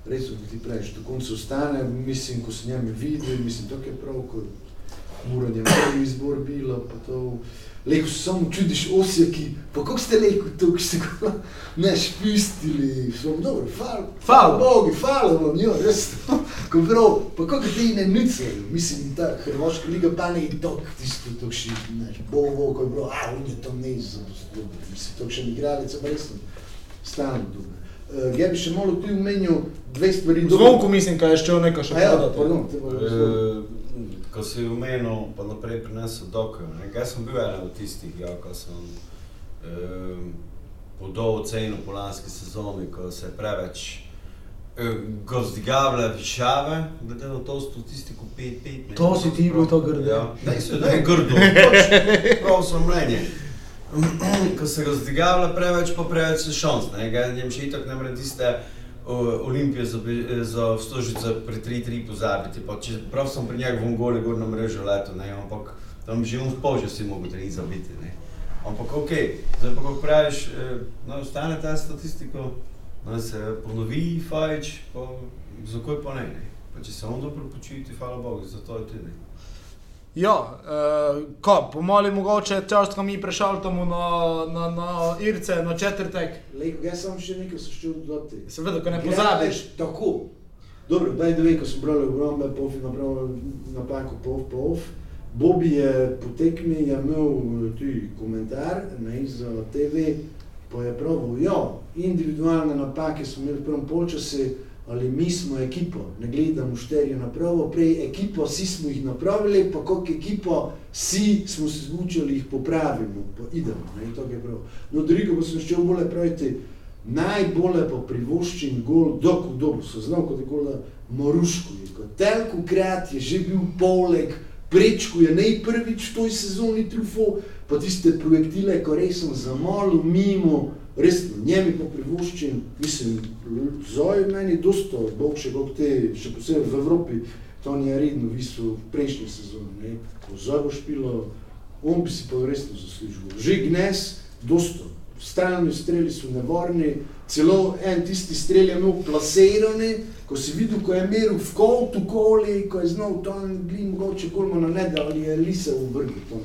res, kot ti praviš, do konca ostane, mislim, ko se njemi vidi, mislim, to je prav, ko muranje prvi izbor bilo, pa to, leko se samo čudiš osjaki, pa kako ste leko to, ko ste ga, ne, špistili, smo dobro, fal, Hvala. Bogi, hvala vam, jo, res, ko prav, pa kako te ne nucajo, mislim, ta Hrvaška liga pa ne je tok, tisto, to še, ne, bo, bo, ko je bilo, a, on je tam ne izdobil, mislim, to še igralec, pa res, stalno dobro. Uh, ja bi še malo tu omenil dve stvari. Zvonko mislim, da je še nekaj še A ja, pardon, te bo. Eh, si omenil, pa naprej prinesel dokaj. Jaz sem bil eden od tistih, ja, ko sem eh, podal oceno po lanski sezoni, ko se je preveč eh, gozdigavle višave, glede na to statistiko 5-5. To si ti bil to grdo. Ja, ne, se ne grdo, pač prav sem mnenje. Ko se gozdigavle preveč, pa preveč je šans. Ne, ga njem še itak ne more tiste Olimpije za, za vstožice pri 3-3 pozabiti. Pa, če prav sem pri njegovem gole gor na mrežo leto, ne, ampak tam že on spol že si mogel 3 zabiti. Ne. Ampak ok, zdaj pa kako praviš, eh, no, ostane ta statistiko, no, se ponovi Fajč, pa zakaj pa ne, ne. Pa če se on dobro počuti, hvala Bogu, zato je tudi. Ja, uh, ko, pomoli mogoče čas, ko mi prešaltamo na, na, na Irce, na četrtek. Lejko, jaz sem še nekaj se šel dodati. Seveda, ko ne pozabiš. Tako. Dobro, by the way, ko sem bral ogromne pofi, napravil napako pof, pof. Bobby je po tekmi je imel tudi komentar ne, za TV, pa je pravil, ja, individualne napake smo imeli v prvem polčasu, ali mi smo ekipa, ne gledamo šterje napravo, prej ekipa, vsi smo jih napravili, pa koliko ekipa, vsi smo se zvučali, jih popravimo, pa idemo, ne, to je prav. No, drugo pa sem še bolje praviti, najbolje pa privoščen gol, dok v dobu so znal, kot je gola Moruško, je kot telko krat je že bil poleg, prečko je najprvič v toj sezoni trufo, pa tiste projektile, ko res sem zamolil mimo, res njemi pa privoščen, mislim, zoj meni dosta, bog še kot te, še posebej v Evropi, to ni redno visel v prejšnji sezoni, ne, zoj bo špilo, on bi si pa resno zaslužil. Že Gnes, dosta, stalni streli so nevarni, celo en tisti strel je imel plasirani, ko si videl, ko je meril v koltu koli, ko je znal tam glin mogoče kolmana ne da, ali je lisa v vrgu tam.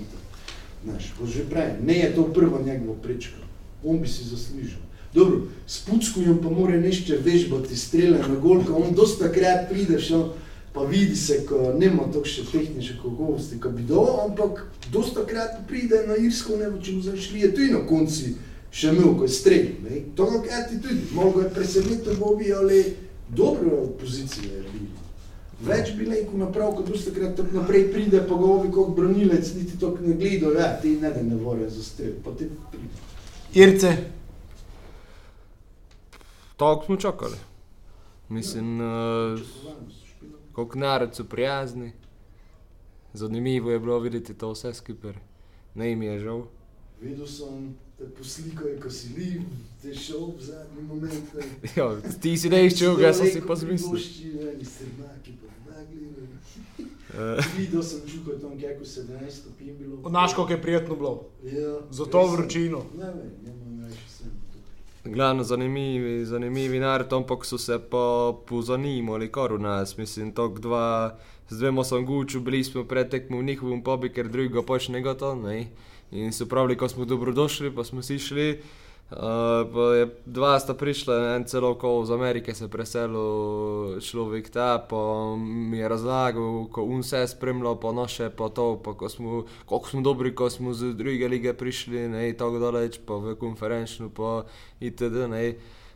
Znaš, ko že prej, ne je to prva njegova prečka, on bi si zaslužil. Dobro, s Puckujem pa mora nešče vežbati strele na gol, ko on dosta krat prideš, no, pa vidi se, ko nema tako še tehnične kakovosti, ko bi dal, ampak dosta krat pride na Irsko, ne bo če mu zašli, je tudi na konci še imel, ko je strelil. To krat je tudi, mogo je presenetil Bobi, ali dobro pozicija je bila. Več bi rekel naprav, kot boste krat tako naprej pride, pa govi kot branilec, niti to ne gledajo, ja, ti ne da ne vore zastrel, pa ti pride. Irce, Tako smo čakali. Mislim, uh, špilali. kako narod so prijazni. Zanimivo je bilo videti to vse skupaj. Ne jim je žal. Videl sem te poslikajo, ko si liv, te šel v zadnji moment. ne. Ja, ti si ne iščel, ga sem si pa zmislil. Videl sem čukal tam, kako 17 stopinj bilo. Naš, kako je prijetno bilo. Ja, Za to res sem- vročino. Ne vem, ja imam več sem. Glavno zanimivi, zanimivi narod, ampak so se pa pozanimali kar v nas. Mislim, tok dva, z dvema sem guču, bili smo pred tekmo v njihovem pobi, ker drugega pač ne goto, ne. In so pravili, ko smo dobrodošli, pa smo si šli. Uh, je dva sta prišla, en celo ko iz Amerike se preselil človek ta, pa mi je razlagal, ko un se je spremljal, pa noše, pa to, pa ko smo, koliko smo dobri, ko smo z druge lige prišli, ne, tako daleč, pa v konferenčnu, pa itd. Ne.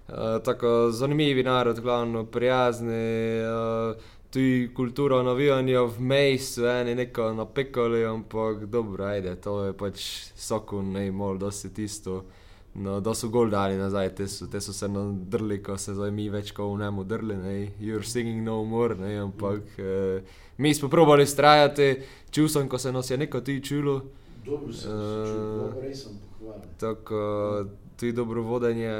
Uh, tako zanimivi narod, glavno prijazni. Uh, Tudi kultura navijanja v mestu, eni neko napekali, ampak dobro, ajde, to je pač sokun, ne mol, da se tisto. No, da so gol dali nazaj, te so, te so se nadrli, ko se zdaj mi več kot v njemu drli, ne, you're singing no more, ne, ampak eh, mi smo probali strajati, čul sem, ko se nas je neko ti čulo, Dobro sem se Eh, čutil, dobro, res sem pohvalen. tako tudi dobro vodenje,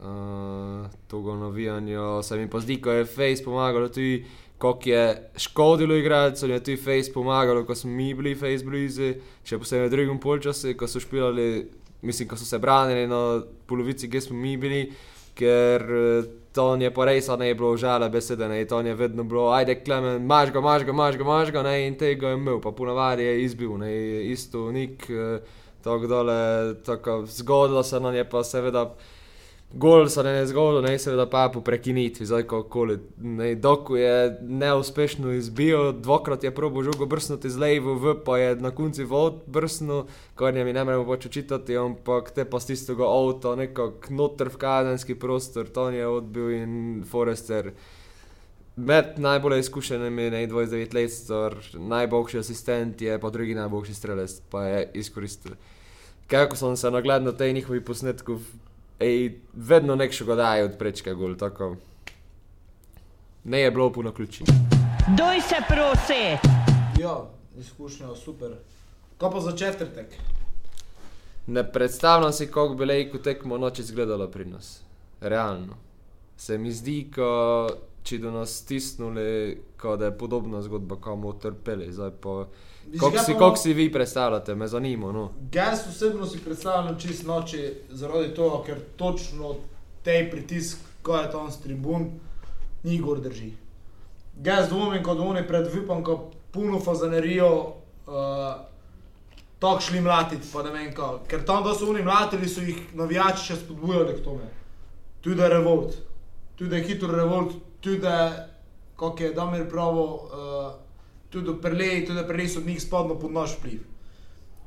uh, togo navijanje, se mi pa zdi, ko je Face pomagalo tudi, koliko je škodilo igralcem, je tudi Face pomagalo, ko smo mi bili Face blizu, še posebej v drugem polčasu, ko so špilali, mislim, ko so se branili na polovici, kjer smo mi bili, ker eh, to je pa res, a ne je bilo žale besede, ne, to je vedno bilo, ajde, klemen, maš ga, maš ga, maš ga, maš ga, ne, in tega je imel, pa ponavadi je izbil, ne, isto nik, eh, tako dole, tako zgodilo se nam je pa seveda. Gol se ne je zgodil, ne seveda pa po prekinitvi, zdaj kako ne. Doku je neuspešno izbil, dvakrat je probo žogo brsnuti z levo, v pa je na koncu vod brsnil, kar je mi ne moremo pač učitati, ampak te pa z tistega avta nekako noter v kazenski prostor, to je odbil in Forester. Med najbolj izkušenimi, ne 29 let, star, najboljši asistent je, pa drugi najboljši strelec, pa je izkoristil. Kako sem se nagledal na tej njihovi posnetku, ej, vedno nekšega daje od prečka gol, tako. Ne je bilo puno ključi. Doj se prosi! Ja, izkušnja, super. Kaj pa za četrtek? Ne predstavljam si, kako bi lejko tekmo noč izgledalo pri nas. Realno. Se mi zdi, ko če do nas stisnuli, ko da je podobna zgodba, kot bomo trpeli. Zdaj pa, kako si, kako si vi predstavljate, me zanima. No. Jaz osebno si predstavljam čist noči zaradi tega, ker točno tej pritisk, ko je tam s tribun, ni gor drži. Jaz dvomim, kot oni pred vipom, ko puno fazanerijo, uh, tako šli mlatiti, pa ne vem kako. Ker tam, da so oni mlatili, so jih navijači še spodbujali k tome. Tudi revolt, tudi hitro revolt, tudi, kako je Damir pravo, uh, tudi prelej, tudi prelej so od njih spadno pod naš vpliv.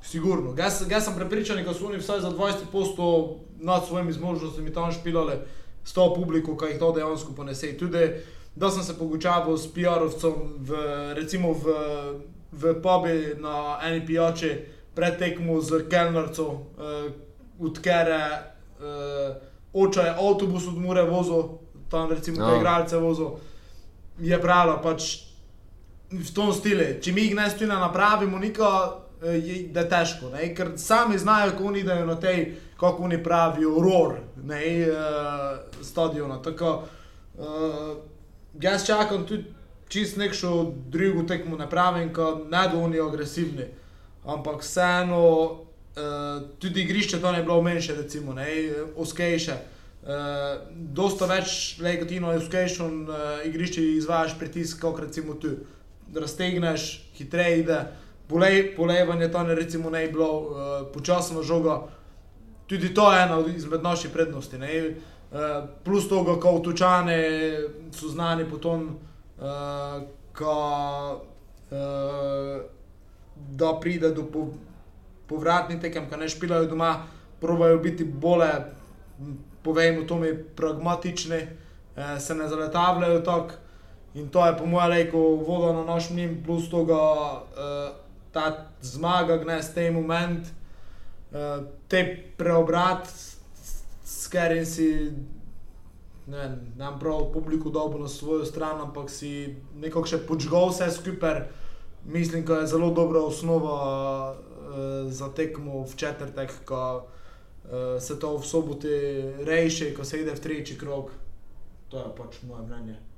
Sigurno. Jaz, jaz sem prepričan, da so oni vsaj za 20% nad svojimi zmožnostmi tam špilali s to publiko, ki jih to dejansko ponese. Tudi, da sem se pogučaval s PR-ovcem, v, recimo v, v pubi na eni pijači, pred tekmo z Kelnerco, uh, od kere uh, oče je avtobus od Mure vozil, tam recimo No. no. igralce vozil, je pravila pač v tom stilu. Če mi jih ne stojno napravimo, niko, eh, je, da je težko, ne? ker sami znajo, kako oni dajo na tej, kako oni pravijo, ror, ne, uh, stadiona. Tako, uh, jaz čakam tudi čist nekšo drugo tekmo ne pravim, ko ne do oni agresivni, ampak vseeno, uh, tudi igrišče to ne je bilo menše, recimo, ne, oskejše. Uh, dosta več, kot ti na Euskejšon uh, igrišče izvajaš pritisk, kot recimo tu. Raztegneš, hitreje ide, polej, polejvanje tam je recimo ne bilo, uh, počasno žoga. Tudi to je ena izmed naših prednosti. Ne? Uh, plus toga, ko tučane so znani potom, uh, ko, uh, da pride do po, povratnih tekem, ko ne špilajo doma, probajo biti bolje povejmo, to mi pragmatični, eh, se ne zaletavljajo tako. In to je po mojem rekel voda na naš mlin, plus toga uh, ta zmaga, gnes te moment, uh, te preobrat, s katerim si ne vem, nam prav publiko dobil na svojo stran, ampak si nekako še počgal vse skupaj. Mislim, da je zelo dobra osnova uh, za tekmo v četrtek, ko uh, se to v soboto reši, ko se ide v tretji krog. To je pač moje mnenje.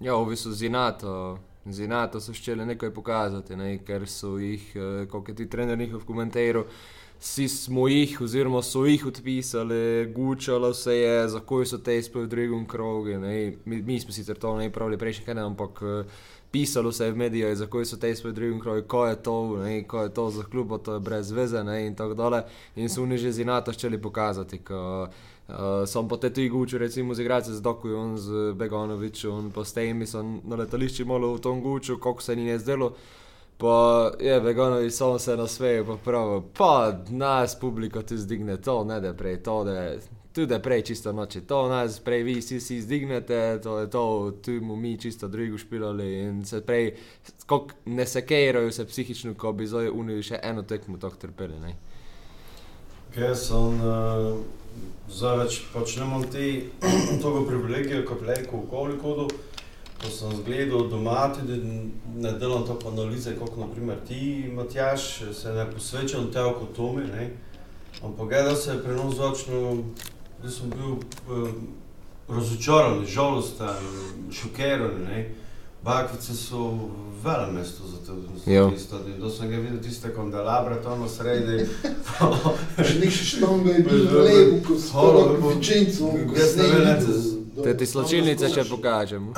Ja, ovi so zinato. Zinato so ščele nekaj pokazati, ne? ker so jih, eh, kot je ti trener njihov komentiral, vsi smo jih, oziroma so jih odpisali, gučalo se je, zakaj so te izpeli v drugem krogu. Mi, mi smo sicer to ne pravili prejšnji teden, ampak eh, pisalo se je v medijih, zakaj so te izpeli v drugem krogu, ko je to, ne? ko je to za klub, to je brez veze ne? in tako dalje. In so oni že zinato ščeli pokazati. Ko, Uh, sem pa te tudi gučil, recimo z igralcem z Dokujem, z Begonovičem, pa s temi sem na letališču malo v tom gučil, koliko se ni ne zdelo. Pa je Begonovič samo se na svetu popravil, pa nas publika tu zdigne, to ne da prej, to da tudi prej čisto noče, to nas prej vi vsi si zdignete, to je to, tu mu mi čisto drugo špilali in se prej, ne sekerajo se psihično, ko bi zdaj unili še eno tekmo tako trpeli. Ne? Ker sem uh, zdaj več počnemo te togo privilegije, kot lejko v kolikodu, ko sem zgledal doma, tudi ne delam tako analize, kot naprimer ti, Matjaš, se ne posvečam teo kot Tomi, ne. Ampak gledal se je prenos zvočno, da sem bil uh, razočaran, žalosten, šokiran, ne. Bakvice so vele mesto za to, Ja. stadion. Da sem ga videl tiste kandelabre tam na sredi. Še nek štonga je bil v levu, ko so Hvala, tako lepo. vičencu. Jaz ne vem, ne, Te ti slačilnice še pokažemo.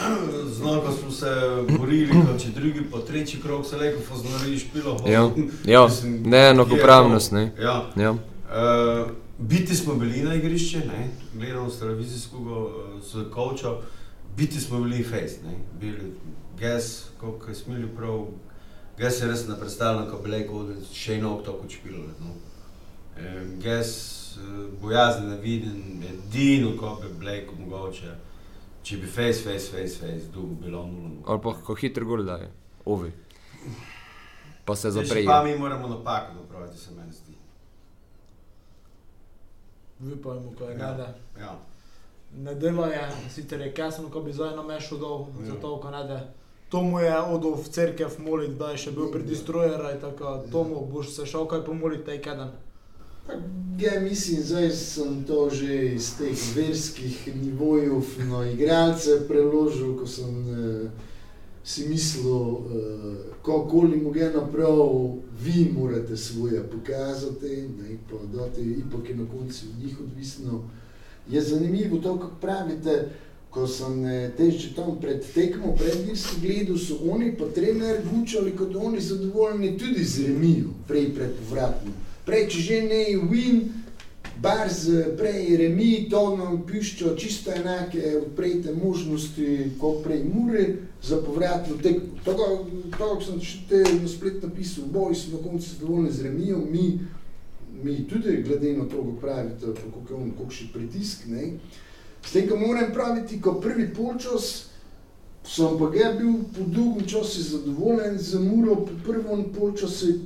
Znova smo se borili, kot če drugi, pa tretji krok se leko poznali špilo. Ja, ja. Mislim, neenakopravnost, je ne. Ja. Ja. Uh, biti smo bili na igrišče, ne? gledamo s televizijskega uh, z koča, biti smo bili face, ne? bili ges, koliko je smili prav, ges je res ne predstavljam, ko bi rekel, da še eno tako čpilo. No? Uh, ges uh, bojazni ne vidim, edino, ko bi rekel mogoče, če bi face, face, face, face, dugo bilo nulno. Ali pa ko hitro gor daje, ovi. Pa se zaprejo. Pa mi moramo napako napraviti, se Vipajmo, ko je Ja. ne da. Ja. Ne delo je, sicer je kasno, ko bi zdaj namešal dol, Ja. zato ko ne da. To mu je odol v cerkev moliti, da je še bil pri destrojerju, tako tomu boš se šel kaj pomoliti taj kadan. Ja, mislim, zdaj sem to že iz teh verskih nivojev na igralce preložil, ko sem eh, si mislil, eh, kakoli mu je naprav, vi morate svoje pokazati, ne, pa dati, ipak je na koncu od njih odvisno. Je zanimivo to, kako pravite, ko sem eh, te že tam pred tekmo, pred Irsko gledal, so oni pa trener gučali, kot oni zadovoljni tudi z remijo, prej pred povratno. Prej, če že ne win, bar z prej remi, to nam piščo čisto enake odprete možnosti, kot prej Muri za povratno tekmo. Tako, tako sem te na splet napisal, boj smo na koncu zadovoljni z remijo, mi, mi tudi glede na to, kako pravite, koliko je on, koliko še pritisk, ne. S tem, ko moram praviti, ko prvi polčas, sem pa ga bil po dolgem času zadovoljen z Muro, po prvem polčasu,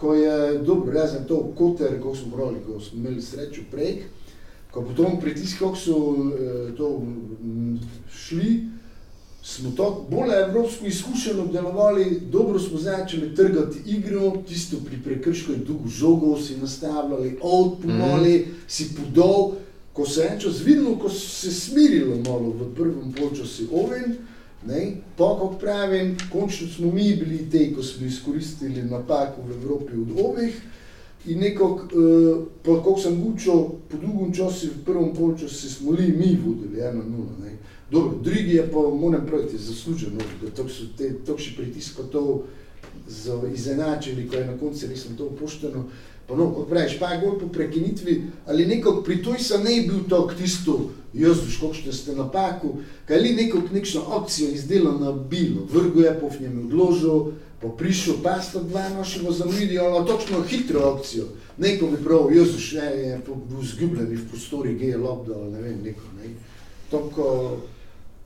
ko je dobro, razen to koter, ko smo morali, ko smo imeli srečo prej, ko potom pritisk, kako so eh, to mm, šli, smo to bolj evropsko izkušeno delovali, dobro smo začeli trgati igro, tisto pri prekršku je dolgo žogo si nastavljali, outpunali, mm. si podal, ko se je en čas videlo, ko se smirilo malo v prvem polčasu oven, ne, pa kako pravim, končno smo mi bili te, ko smo izkoristili napako v Evropi od ovih in nekako, uh, pa kako sem gučal, po dolgem času v prvem polčasu smo li mi vodili 1-0, ne. Dobro, drugi je pa, moram praviti, zasluženo, da tako so te, tako še pritisko to izenačili, ko je na koncu resno to pošteno. Pa no, kot praviš, pa je gol po prekinitvi, ali nekako pri toj se ne bil tako tisto, Jezus, kakšne ste napaku, kaj li nekako nekšna akcija izdelana bilo, vrgo je po v njem odložil, pa prišel pasta dva našega zamudi, ali točno hitro akcijo. Neko bi prav, Jezus, je, je bil zgubljen v prostori, gej je lobda, ali ne vem, neko, ne. Tako,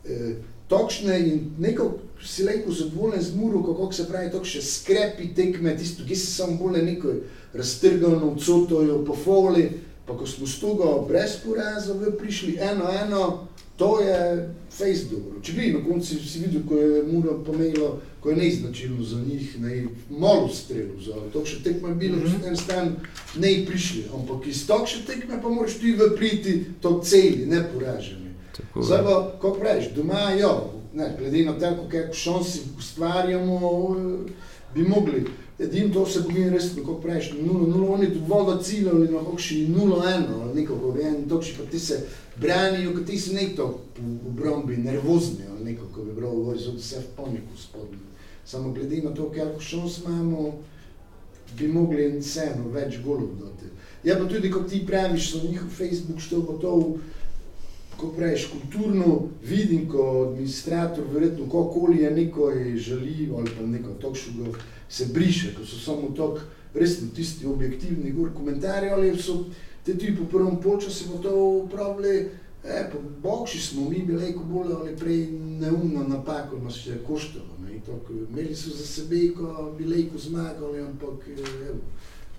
eh, točne in neko si lepo zadovoljen z muro, kako se pravi, to še skrepi tekme, tisto, ki se samo bolj neko raztrgano, cotojo po foli, pa ko smo s toga brez poraza prišli eno, eno, to je face dobro. Če bi na koncu si videl, ko je muro pomenilo, ko je neznačilno za njih, ne, malo strelu za to, še tekme je bilo, mm -hmm. en stan ne prišli, ampak iz tokše tekme pa moraš ti v priti to celi, ne poraženi. Zdaj pa, kako praviš, doma, jo, ne, glede na to, koliko šansi ustvarjamo, bi mogli. Edino to se pomeni res, kako praviš, 0-0, oni dovolj da ciljali na kakšni 0-1 ali nekako, en tokši pa ti se branijo, kot ti si nekto v obrambi, nervozni ali nekako bi bral, ovo je vse v paniku spodnji. Samo glede na to, koliko šans imamo, bi mogli vseeno več golov dati. Ja, pa tudi, kot ti praviš, so njihov Facebook štel gotov, ko praviš, kulturno vidim, ko administrator, verjetno, kakoli je nekaj žaljivo ali pa neko tokšugo se briše, ko so samo tok resno tisti objektivni gor komentarji, ali so te tudi po prvem polčasu bo to upravili, e, pa bogši smo mi bili, ko bolj ali prej neumno napako nas je koštalo, ne, tok, imeli so za sebe, ko bi lejko zmagali, ampak, evo,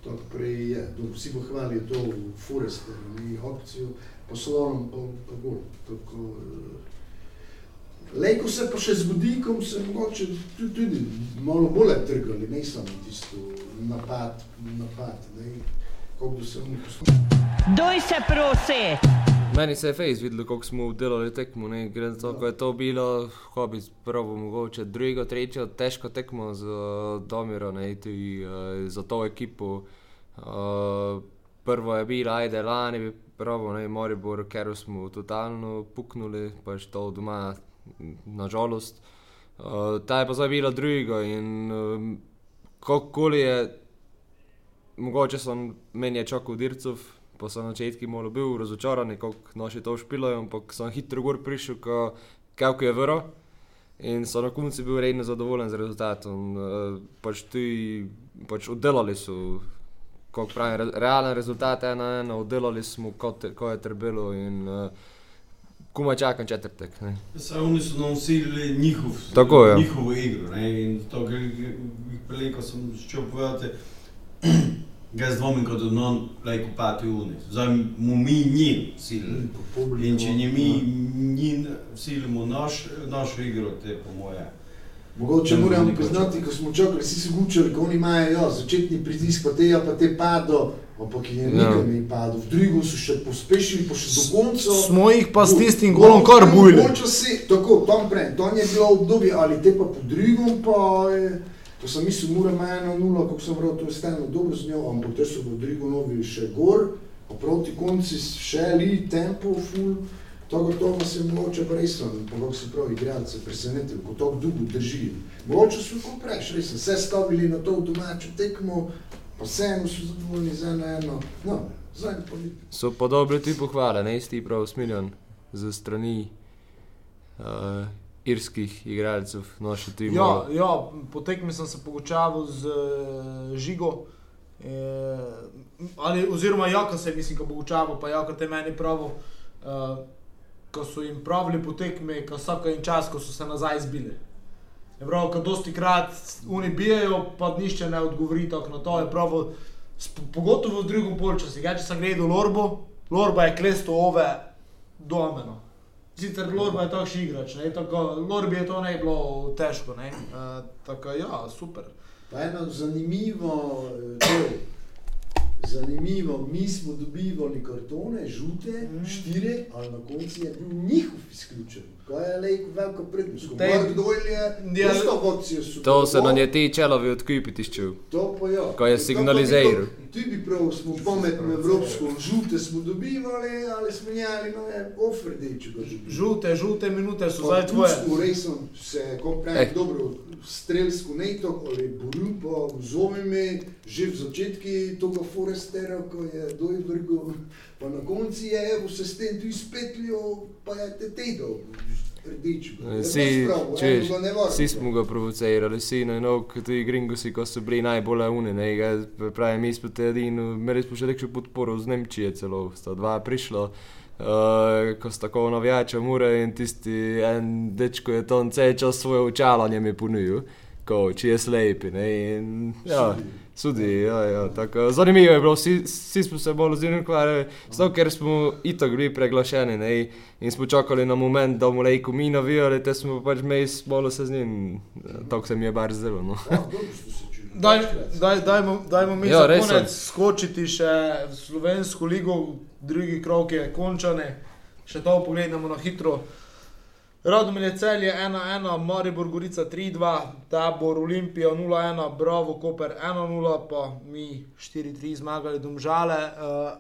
tako prej je, dobro, vsi bo hvalijo to v Forester, ne, opcijo, poslovnom pa, gol. Tako, eh, Lejko se pa še z vodikom se mogoče tudi, tudi malo bolje trgali, ne samo tisto napad, napad, ne, kako bi se oni poslušali. Doj se prosi! Meni se je fejs videlo, kako smo delali tekmo, ne, gre za to, ko je to bilo, ko bi prvo mogoče drugo, tretjo, težko tekmo z uh, Domiro, ne, tudi uh, za to ekipo. Uh, prvo je bilo, ajde, lani bi pravo, ne, Moribor, ker smo totalno puknuli, pač to doma, nažalost. Uh, ta je pa zdaj bila druga in um, kakorkoli je, mogoče sem meni čakal dircov, pa sem na začetku malo bil razočaran, kako naši to špilajo, ampak sem hitro gor prišel, kako je vero. In so na koncu bil redno zadovoljen z rezultatom. Uh, pač ti pač oddelali so, kako pravim, re, realen rezultat, ena ena, oddelali smo, kot ko je trebalo in uh, komaj čakam četrtek. Ne. Saj oni so nam usilili njihov, Tako je. njihovo igro. Ne? In to, kar prej, ko sem začel povedati, ga jaz dvomim, kot da non lejko pati uni. Zdaj mu mi njim silili. In če njim mi njim silimo naš, našo igro, te po moje. Mogoče moramo priznati, ko smo čakali, vsi so gučali, ko oni imajo jo, začetni pritisk, pa te, ja, pa te pado, ampak je Ja. nikam ni padel. V drugo so še pospešili, pa še do konca. Smo jih pa s tistim golom kar bujali. Počasi, tako, tam prej, to je bilo obdobje, ali te pa po drugom, pa je, ko sem mislil, mora ima eno nulo, kako sem vrl, to je stalno dobro z njo, ampak te so v drugo novi še gor, pa proti konci še li tempo, full, to gotovo se mogoče pa res, pa kako se pravi, igralce presenetil, ko to dugo drži. Mogoče so kot prejš, res, vse stavili na to domačo tekmo, pa vseeno so zadovoljni z eno eno, no, zdaj pa ni. So pa dobri tudi pohvale, ne isti prav smiljen za strani uh, irskih igralcev, naše time. Ja, ja, po tekmi sem se pogočaval z uh, Žigo. E, ali, oziroma, Jaka se je, mislim, ko pogočaval, pa Jaka te meni pravo, uh, ko so jim pravili po tekmi, ko vsako en čas, ko so se nazaj zbili. Je prav, ko dosti krat oni bijajo, pa nišče ne odgovori tako na to. Je pravo, sp- pogotovo v drugem polčasu. Ja, če sem gledal Lorbo, Lorba je klesto ove domeno. Sicer Lorba je takšen igrač, ne, tako, Lorbi je to ne bilo težko, ne. Uh, tako, ja, super. Pa eno zanimivo, eh, to, zanimivo, mi smo dobivali kartone, žute, mm. štiri, ali na koncu je bil njihov izključen. Kaj je lejko veliko prednost. Ko Tej- Mark Doyle je, Ja, dosta opcije so To se na bilo. nje ti čelovi odkupiti tiščil. To pa ja. Ko je To signaliziral. Nekako- Tudi prav smo pametno evropsko, žute smo dobivali, ali smo njali nove ofrde, če ga želimo. Žute, žute minute so zdaj tvoje. V rejsem se, ko pravi, Eh. dobro, strelsko neto, ali boril pa vzomime, že v začetki tega Forestera, ko je dojvrgo, pa na konci je, evo se s tem tu izpetljo, pa je te tedo, rdeč. Vsi, čuješ, vsi smo ga provocirali, vsi na nog, tudi gringosi, ko so bili najbolj ga pravi, mi smo te edini, imeli smo še nekšno podporo z Nemčije celo, sta dva prišla, Uh, ko sta tako navijača mure in tisti en dečko je to cel čas svoje očalanje mi ponujil, ko če je slepi. Ne, in, ja, sudi, ja, ja, tako, zanimivo je bilo, vsi, vsi smo se bolj oziroma ukvarjali, zato ker smo itak bili preglašeni ne, in smo čakali na moment, da bomo lejko mi navijali, te smo pač mes bolj se z njim, tako se mi je bar zdelo. No. Daj, daj, dajmo, dajmo mi Ja, za konec skočiti še v slovensko ligo, drugi krok je končane, še to pogledamo na hitro. Radomilj je celje 1-1, Maribor Gorica 3-2, Tabor Olimpija 0-1, Bravo Koper 1-0, pa mi 4-3 zmagali domžale. Uh,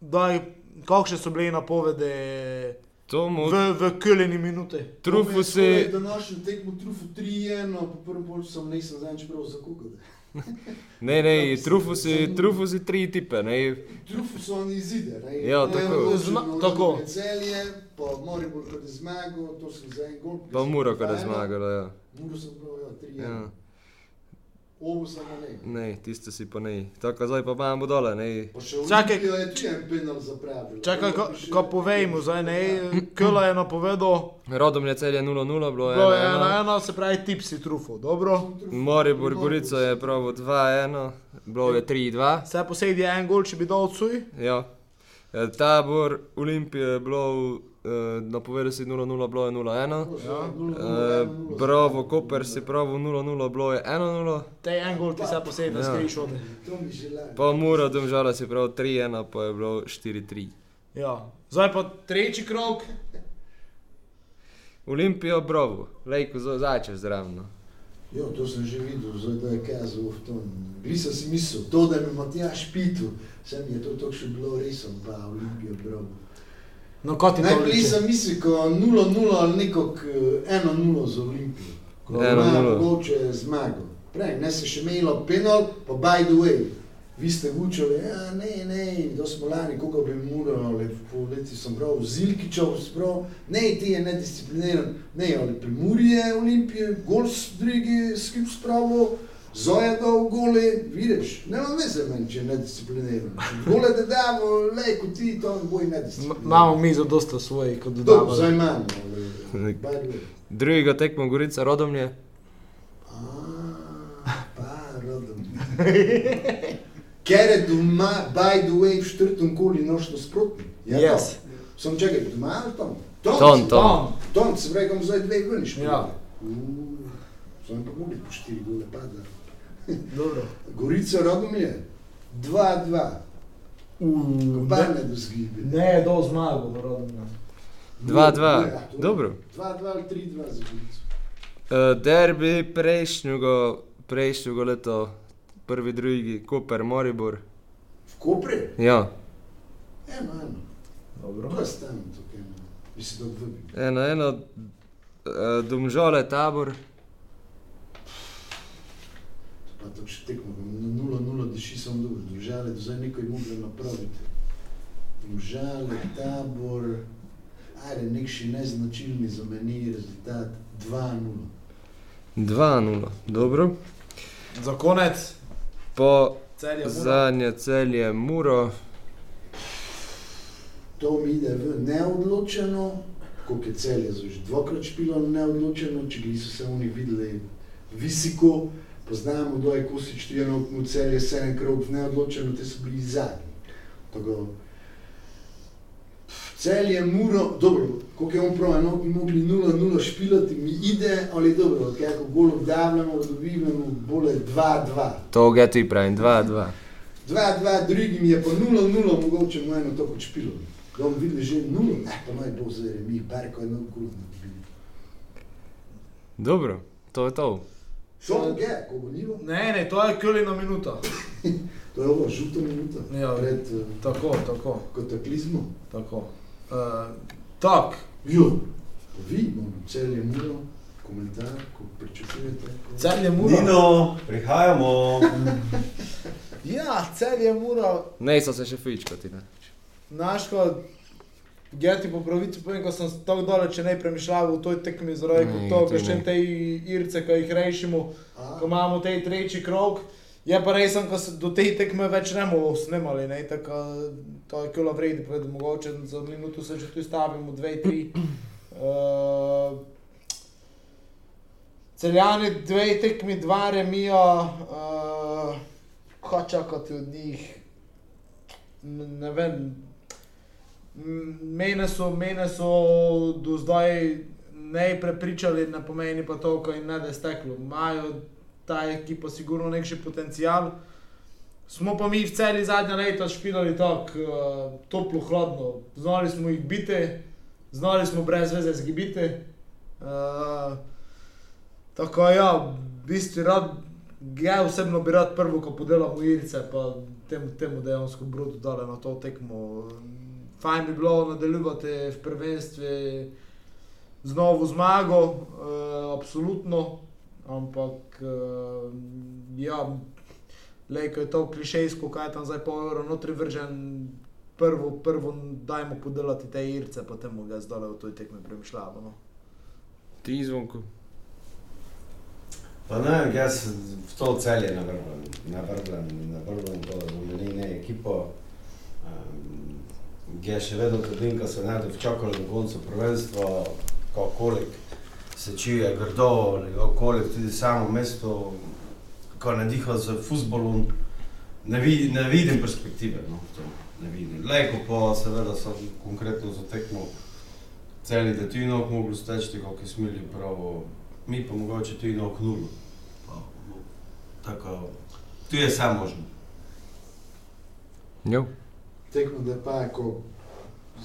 daj, kakšne so bile napovedi v, v Kölni minute? trufusi, Današnji tekmo trufu 3-1, po prvem polčasu sem nisem zadnjič prav za koga. ne, ne, trufusi, trufusi tri tipe, ne, Trufu so oni izide, ne? Ja, tako. Zna- tako. Celje, pa Moribor, kad je zmagal, to sem za en gol. pa Muro, kada je zmagala, ja. Muro sem prav, ja, 3-1. ja. Ja. Ovo samo ne. Ne, tiste si pa ne. Tako zdaj pa imamo dole, ne. Čakaj. Olimpijo je en penal zapravil. Čakaj, ko, ko povejmo, zdaj ne, Köla je napovedal, Rodom je celje 0-0, bilo je bilo je 1-1. 1-1, se pravi tipsi trufo, dobro. Moribor Gorica je pravo 2-1, bilo je 3-2. Vse posebej je en gol, če bi dal odsuj. Ja. E, Tabor Olimpije je bilo, eh, napovedal si 0-0, bilo je 0-1. Eh, Bravo, Koper si pravo 0-0, bilo je 1-0. Te en gol ti se posebej Ja. ja. skriš od. Želim. Pa Mura, domžala si prav 3-1, pa je bilo 4-3. Ja. Zdaj pa tretji krok. Olimpija, bravo, lejko začeš zraven. Jo, to sem že videl, zdaj da je kazal v tom. Glisa si mislil, to da mi Matjaš pitu, sem je to tako še bilo resno, pa Olimpijo bravo. No, kot Najprej liči? sem mislil, ko 0-0 ali nekako 1-0 za Olimpijo. Ko 1:0. ima mogoče zmago. Prej, ne se še imelo penal, pa by the way. Vi ste vučali, ja, ne, ne, da smo lani, koga bi morali, po leti sem prav, Zilkičov sprav, ne, ti je nediscipliniran, ne, ali pri Muri je Olimpije, gol s drugi, s kim spravo, Zoja dal gole, vidiš, nema veze meni, če je nediscipliniran. Gole da damo, lej, ko ti to ne boj M- nediscipliniran. Imamo mi za dosta svojih, kot Dobro, dodamo. zdaj imamo, way. Drugega tekmo Gorica, Rodomlje. Ah, pa, rodom. Ker je doma, by the way, v četrtem koli noč nasprotni. Ja, Yes. Sem čakaj, doma ali tam? Tom, Ton, si- ton. Tom. Tom, se pravi, kam zdaj dve veniš. Ja. Sem pa mogli po štiri gole pada. Dobro. Gorica rodom je. 2-2. Uh, Kobane do zgibe. ne, do zmago, rodno. 2-2, Ja, to- dobro. 2-2 ali 3-2 za Gorico. Uh, derbi prejšnjega, prejšnjega leta, prvi, drugi, Koper, Moribor. V Kopre? Ja, Eno, eno. Dobro. To je stano tukaj. eno. Bi si to vdobil. eno, eno, uh, domžale, tabor. Pa to še tekmo, na 0-0 diši sem dobro, držale, do zdaj nekaj mogli napraviti. Držale, tabor, ajde, nek še neznačilni za meni rezultat 2-0. 2-0, dobro. Za konec, Po celje zadnje celje Muro, To mi ide v neodločeno, koliko je celje za že dvakrat špilo neodločeno, če bi so se oni videli visoko, poznamo, kdo je Kosič, ti eno celje sedem krog v neodločeno, te so bili zadnji. Tako, Celje, Muro, dobro, koliko je on prav, eno bi mogli 0-0 špilati, mi ide, ali dobro, kako bolj obdavljamo, dobivamo, bolje 2-2. to ga ti pravim, 2-2. 2-2, drugim je pa 0-0, mogoče mu eno to kot špilo. Da bomo videli že 0, ne pa naj bo zdaj mi, barko eno grudno dobili. Dobro, to je to. Šlo je, ko bo nivo, Ne, ne, to je Kölina minuta. to je ovo žuta minuta Ja. pred uh, Tako, tako, kataklizmom. tako. Uh, tak, Jo, vi imamo celje muro, komentar, ko pričakujete. Ko... celje Mura. Nino, prihajamo. Ja, celje Mura. Ne, so se še fičkati, ne. Naško, ja ti po pravici povem, ko sem tako daleč ne premišljal v toj tekmi zaradi to ker še te irce, ki jih rešimo, ko imamo tej tretji krog Je pa res, ko se do te tekme več ne bomo snemali, ne, tako to je kilo vredi, povedo, mogoče za minuto se že tu stavimo, dve, tri. Uh, celjani, dve tekmi, dva remija, uh, kaj čakati od njih, ne, vem. Mene so, mene so do zdaj ne prepričali, ne pomeni pa to, ko jim ne da steklo. Imajo ta ekipa sigurno nekši potencial. Smo pa mi v celi zadnja leta špilali tako uh, toplo, hladno. Znali smo jih biti, znali smo brez veze zgibiti. Uh, tako ja, v bistvu rad, ja osebno bi rad prvo, ko podelam ujirce, pa temu, temu dejansko bruto dale na to tekmo. Fajn bi bilo nadaljevati v prvenstvu z novo zmago, uh, absolutno, ampak uh, ja, lejko je to klišejsko, kaj je tam zdaj pol evra notri vržen. Prvo, prvo dajmo podelati te irce, potem ga zdaj v toj tekmi premišljamo. No. Ti zvonko. Pa ne, jaz v to celje vrnem, ne vrnem to, da bomo imeli ne ekipo. Um, jaz še vedno trdim, da se ne da včakali do konca prvenstva, kolik se čuje grdo, ali kolik tudi samo mesto, ko ne diha z futbolom, ne, vid, ne vidim perspektive. No, v tom, ne vidim. Lejko pa seveda sem konkretno zateknil celje, da ti nog mogli steči, kako je smeli pravo mi pa mogoče tudi na oknulu. Pa, no, Tako, tu je vse možno. Jo. Tekmo, da pa je ko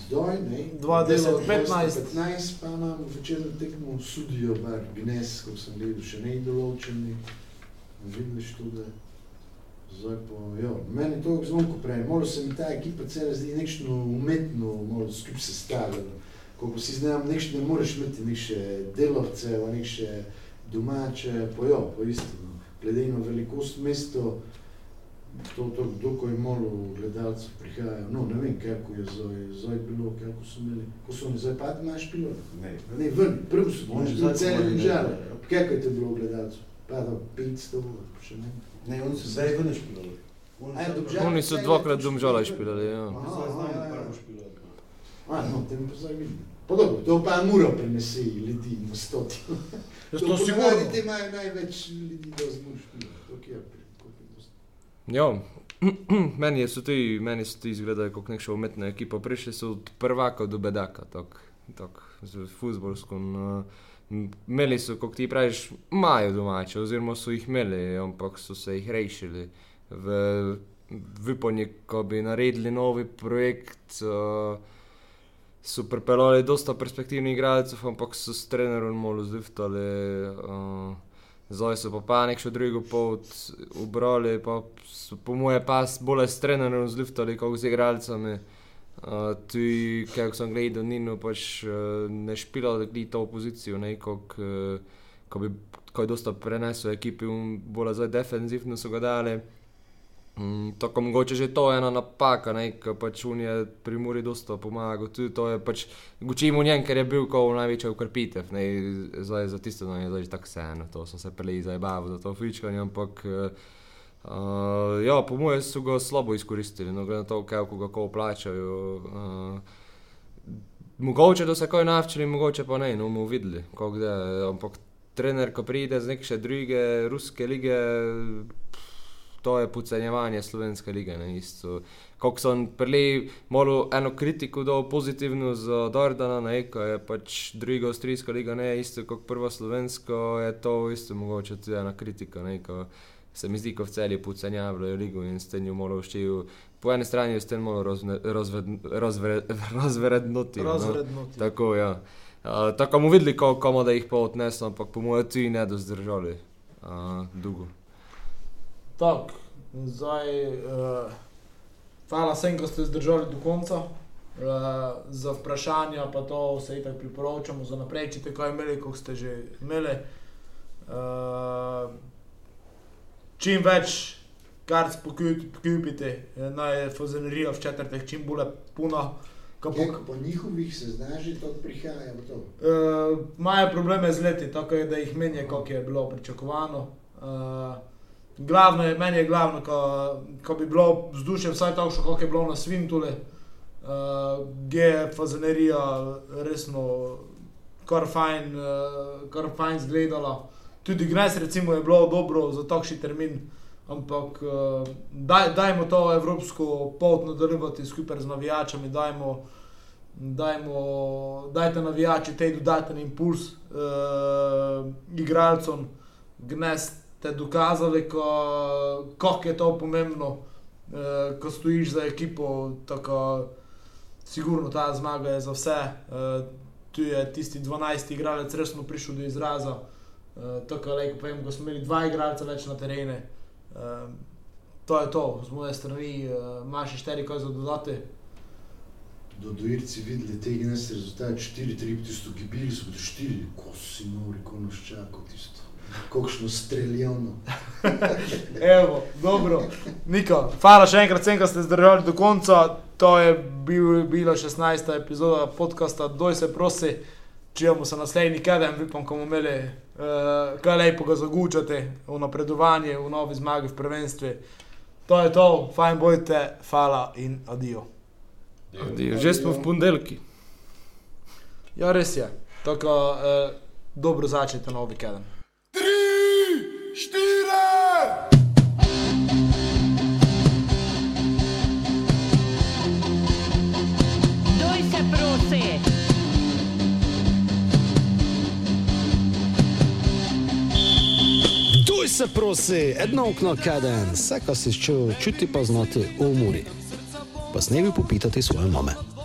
zdaj, ne? 20, delo 15. 15, pa nam večerno tekmo sudijo, bar gnes, ko sem gledal, še ne določeni. Vidiš tudi, zdaj pa, ja, meni to zvonko prej, malo se mi ta ekipa cela zdi nekšno umetno, malo skupaj sestavljeno. Ko si znam, nekš ne moreš imeti nekše delavce, nekše domače, pa ja, po istino. Glede na velikost mesto, to, to dokaj malo gledalcev prihaja. No, ne vem, kako je zdaj, zdaj bilo, kako so imeli, ko so oni zdaj padli na špilo. Ne, Ne, ven, prvi so Oni bili zdaj celi so bili, žale. Kako je to bilo gledalcev? Pa da 500, še ne. ne, oni so zdaj ven špilali. Je? Oni so dvakrat domžala špilali, ja. Aha, Zdaj znam ja, ja. prvo špilali. A, no, tem pa zdaj vidim. Podobno, to pa mora prenesi ljudi na stotino. Jaz to sigurno. ponavadi imajo največ ljudi, da. To je Ja, meni so ti, meni so ti izgledajo kot neka umetna ekipa. Prišli so od prvaka do bedaka, tako tak, z futbolskom. Uh, imeli so, kot ti praviš, imajo domače, oziroma so jih imeli, ampak so se jih rešili. V Viponji, ko bi naredili novi projekt, uh, so pripeljali dosta perspektivnih igralcev, ampak so s trenerom malo zliftali. Uh, Zdaj so pa, pa nekšo drugo pot ubrali, pa so po moje pas bolj s trenerjem zliftali, kot z igralcami. Uh, tu, kako sem gledal, Nino pač uh, ne špilal glede to pozicijo, ne, kot uh, ko bi ko je dosta prenesel ekipi, in bolj zdaj defenzivno so ga dali. Mm, tako mogoče že to je ena napaka, ne, ki pač on je pri Muri dosta pomagal. Tudi to je pač, učimo njen, ker je bil kot največji ukrpitev, ne, zdaj za tisto, da je zdaj tako vseeno, to so se preli zabavali za to fičkanje, ampak uh, ja, po mojem so ga slabo izkoristili, no, glede na to, kako ga ko plačajo. Uh, Mogoče da se kaj navčili, mogoče pa ne, no bomo videli, kako gre. Ampak trener, ko pride z neke druge ruske lige, to je podcenjevanje slovenske lige. Ne, isto. Kako sem prili malo eno kritiko dal pozitivno za Dordana, ne, ko je pač druga avstrijska liga, ne isto kot prva slovenska, je to isto mogoče tudi ena kritika, ne, ko se mi zdi, ko v celju podcenjavajo ligo in s tem jo malo vščijo. Po eni strani je s tem malo razne- razved- razvre- razvrednotili. no. Tako, ja. Uh, tako bomo videli, kako komu da jih pa odnesem, ampak po mojem tudi ne dozdržali uh, dolgo. Tako, zdaj, uh, hvala vsem, ko ste zdržali do konca. Uh, za vprašanja pa to se itak priporočamo za naprej, če kaj imeli, kot ste že imeli. Uh, čim več kart pokupite, naj fazenerija v četrtek čim bolj puna. ko bo- Kako po njihovih se zna že to prihaja Imajo uh, probleme z leti, tako je, da jih menja, kot je bilo pričakovano. Uh, Glavno je, meni je glavno, ko, ko bi bilo vzdušje vsaj tako, kot je bilo na Svintule, uh, je fazenerija resno kar fajn, uh, kar fajn zgledala. Tudi Gnes recimo je bilo dobro za takšni termin, ampak uh, daj, dajmo to evropsko pot nadaljevati skupaj z navijačami, dajmo, dajmo, dajte navijači tej dodaten impuls uh, igralcem. Gnes te dokazali, kako je to pomembno, uh, ko stojiš za ekipo. Tako, sigurno ta zmaga je za vse. Uh, tu je tisti 12 igralec resno prišel do izraza. Uh, tako je, ko povem, ko smo imeli dva igralca več na terenu. Uh, to je to, z moje strani, uh, imaš še štiri, kaj za dodati. Do dojirci videli tega, ne se rezultat 4-3, tisto gibili so 4, ko si nori, ko nas čaka tisto. Kokšno streljano. Evo, dobro. Niko, hvala še enkrat, vsem, ki ste zdržali do konca. To je bil, bila 16. epizoda podcasta Doj se prosi. Čujemo se naslednji teden, upam, ko bomo imeli uh, kaj lepo ga zagučati v napredovanje, v novi zmagi v prvenstvu. To je to, fajn bojte, hvala in adijo. Adijo. Že smo v ponedeljki. Ja, res je. Tako uh, dobro začeti novi teden. Doj se prosi. Duj se prosi, edno okno kaden, vse, kar si čutil, čuti pa znati v umori. Pa s nebi popitati svoje mame.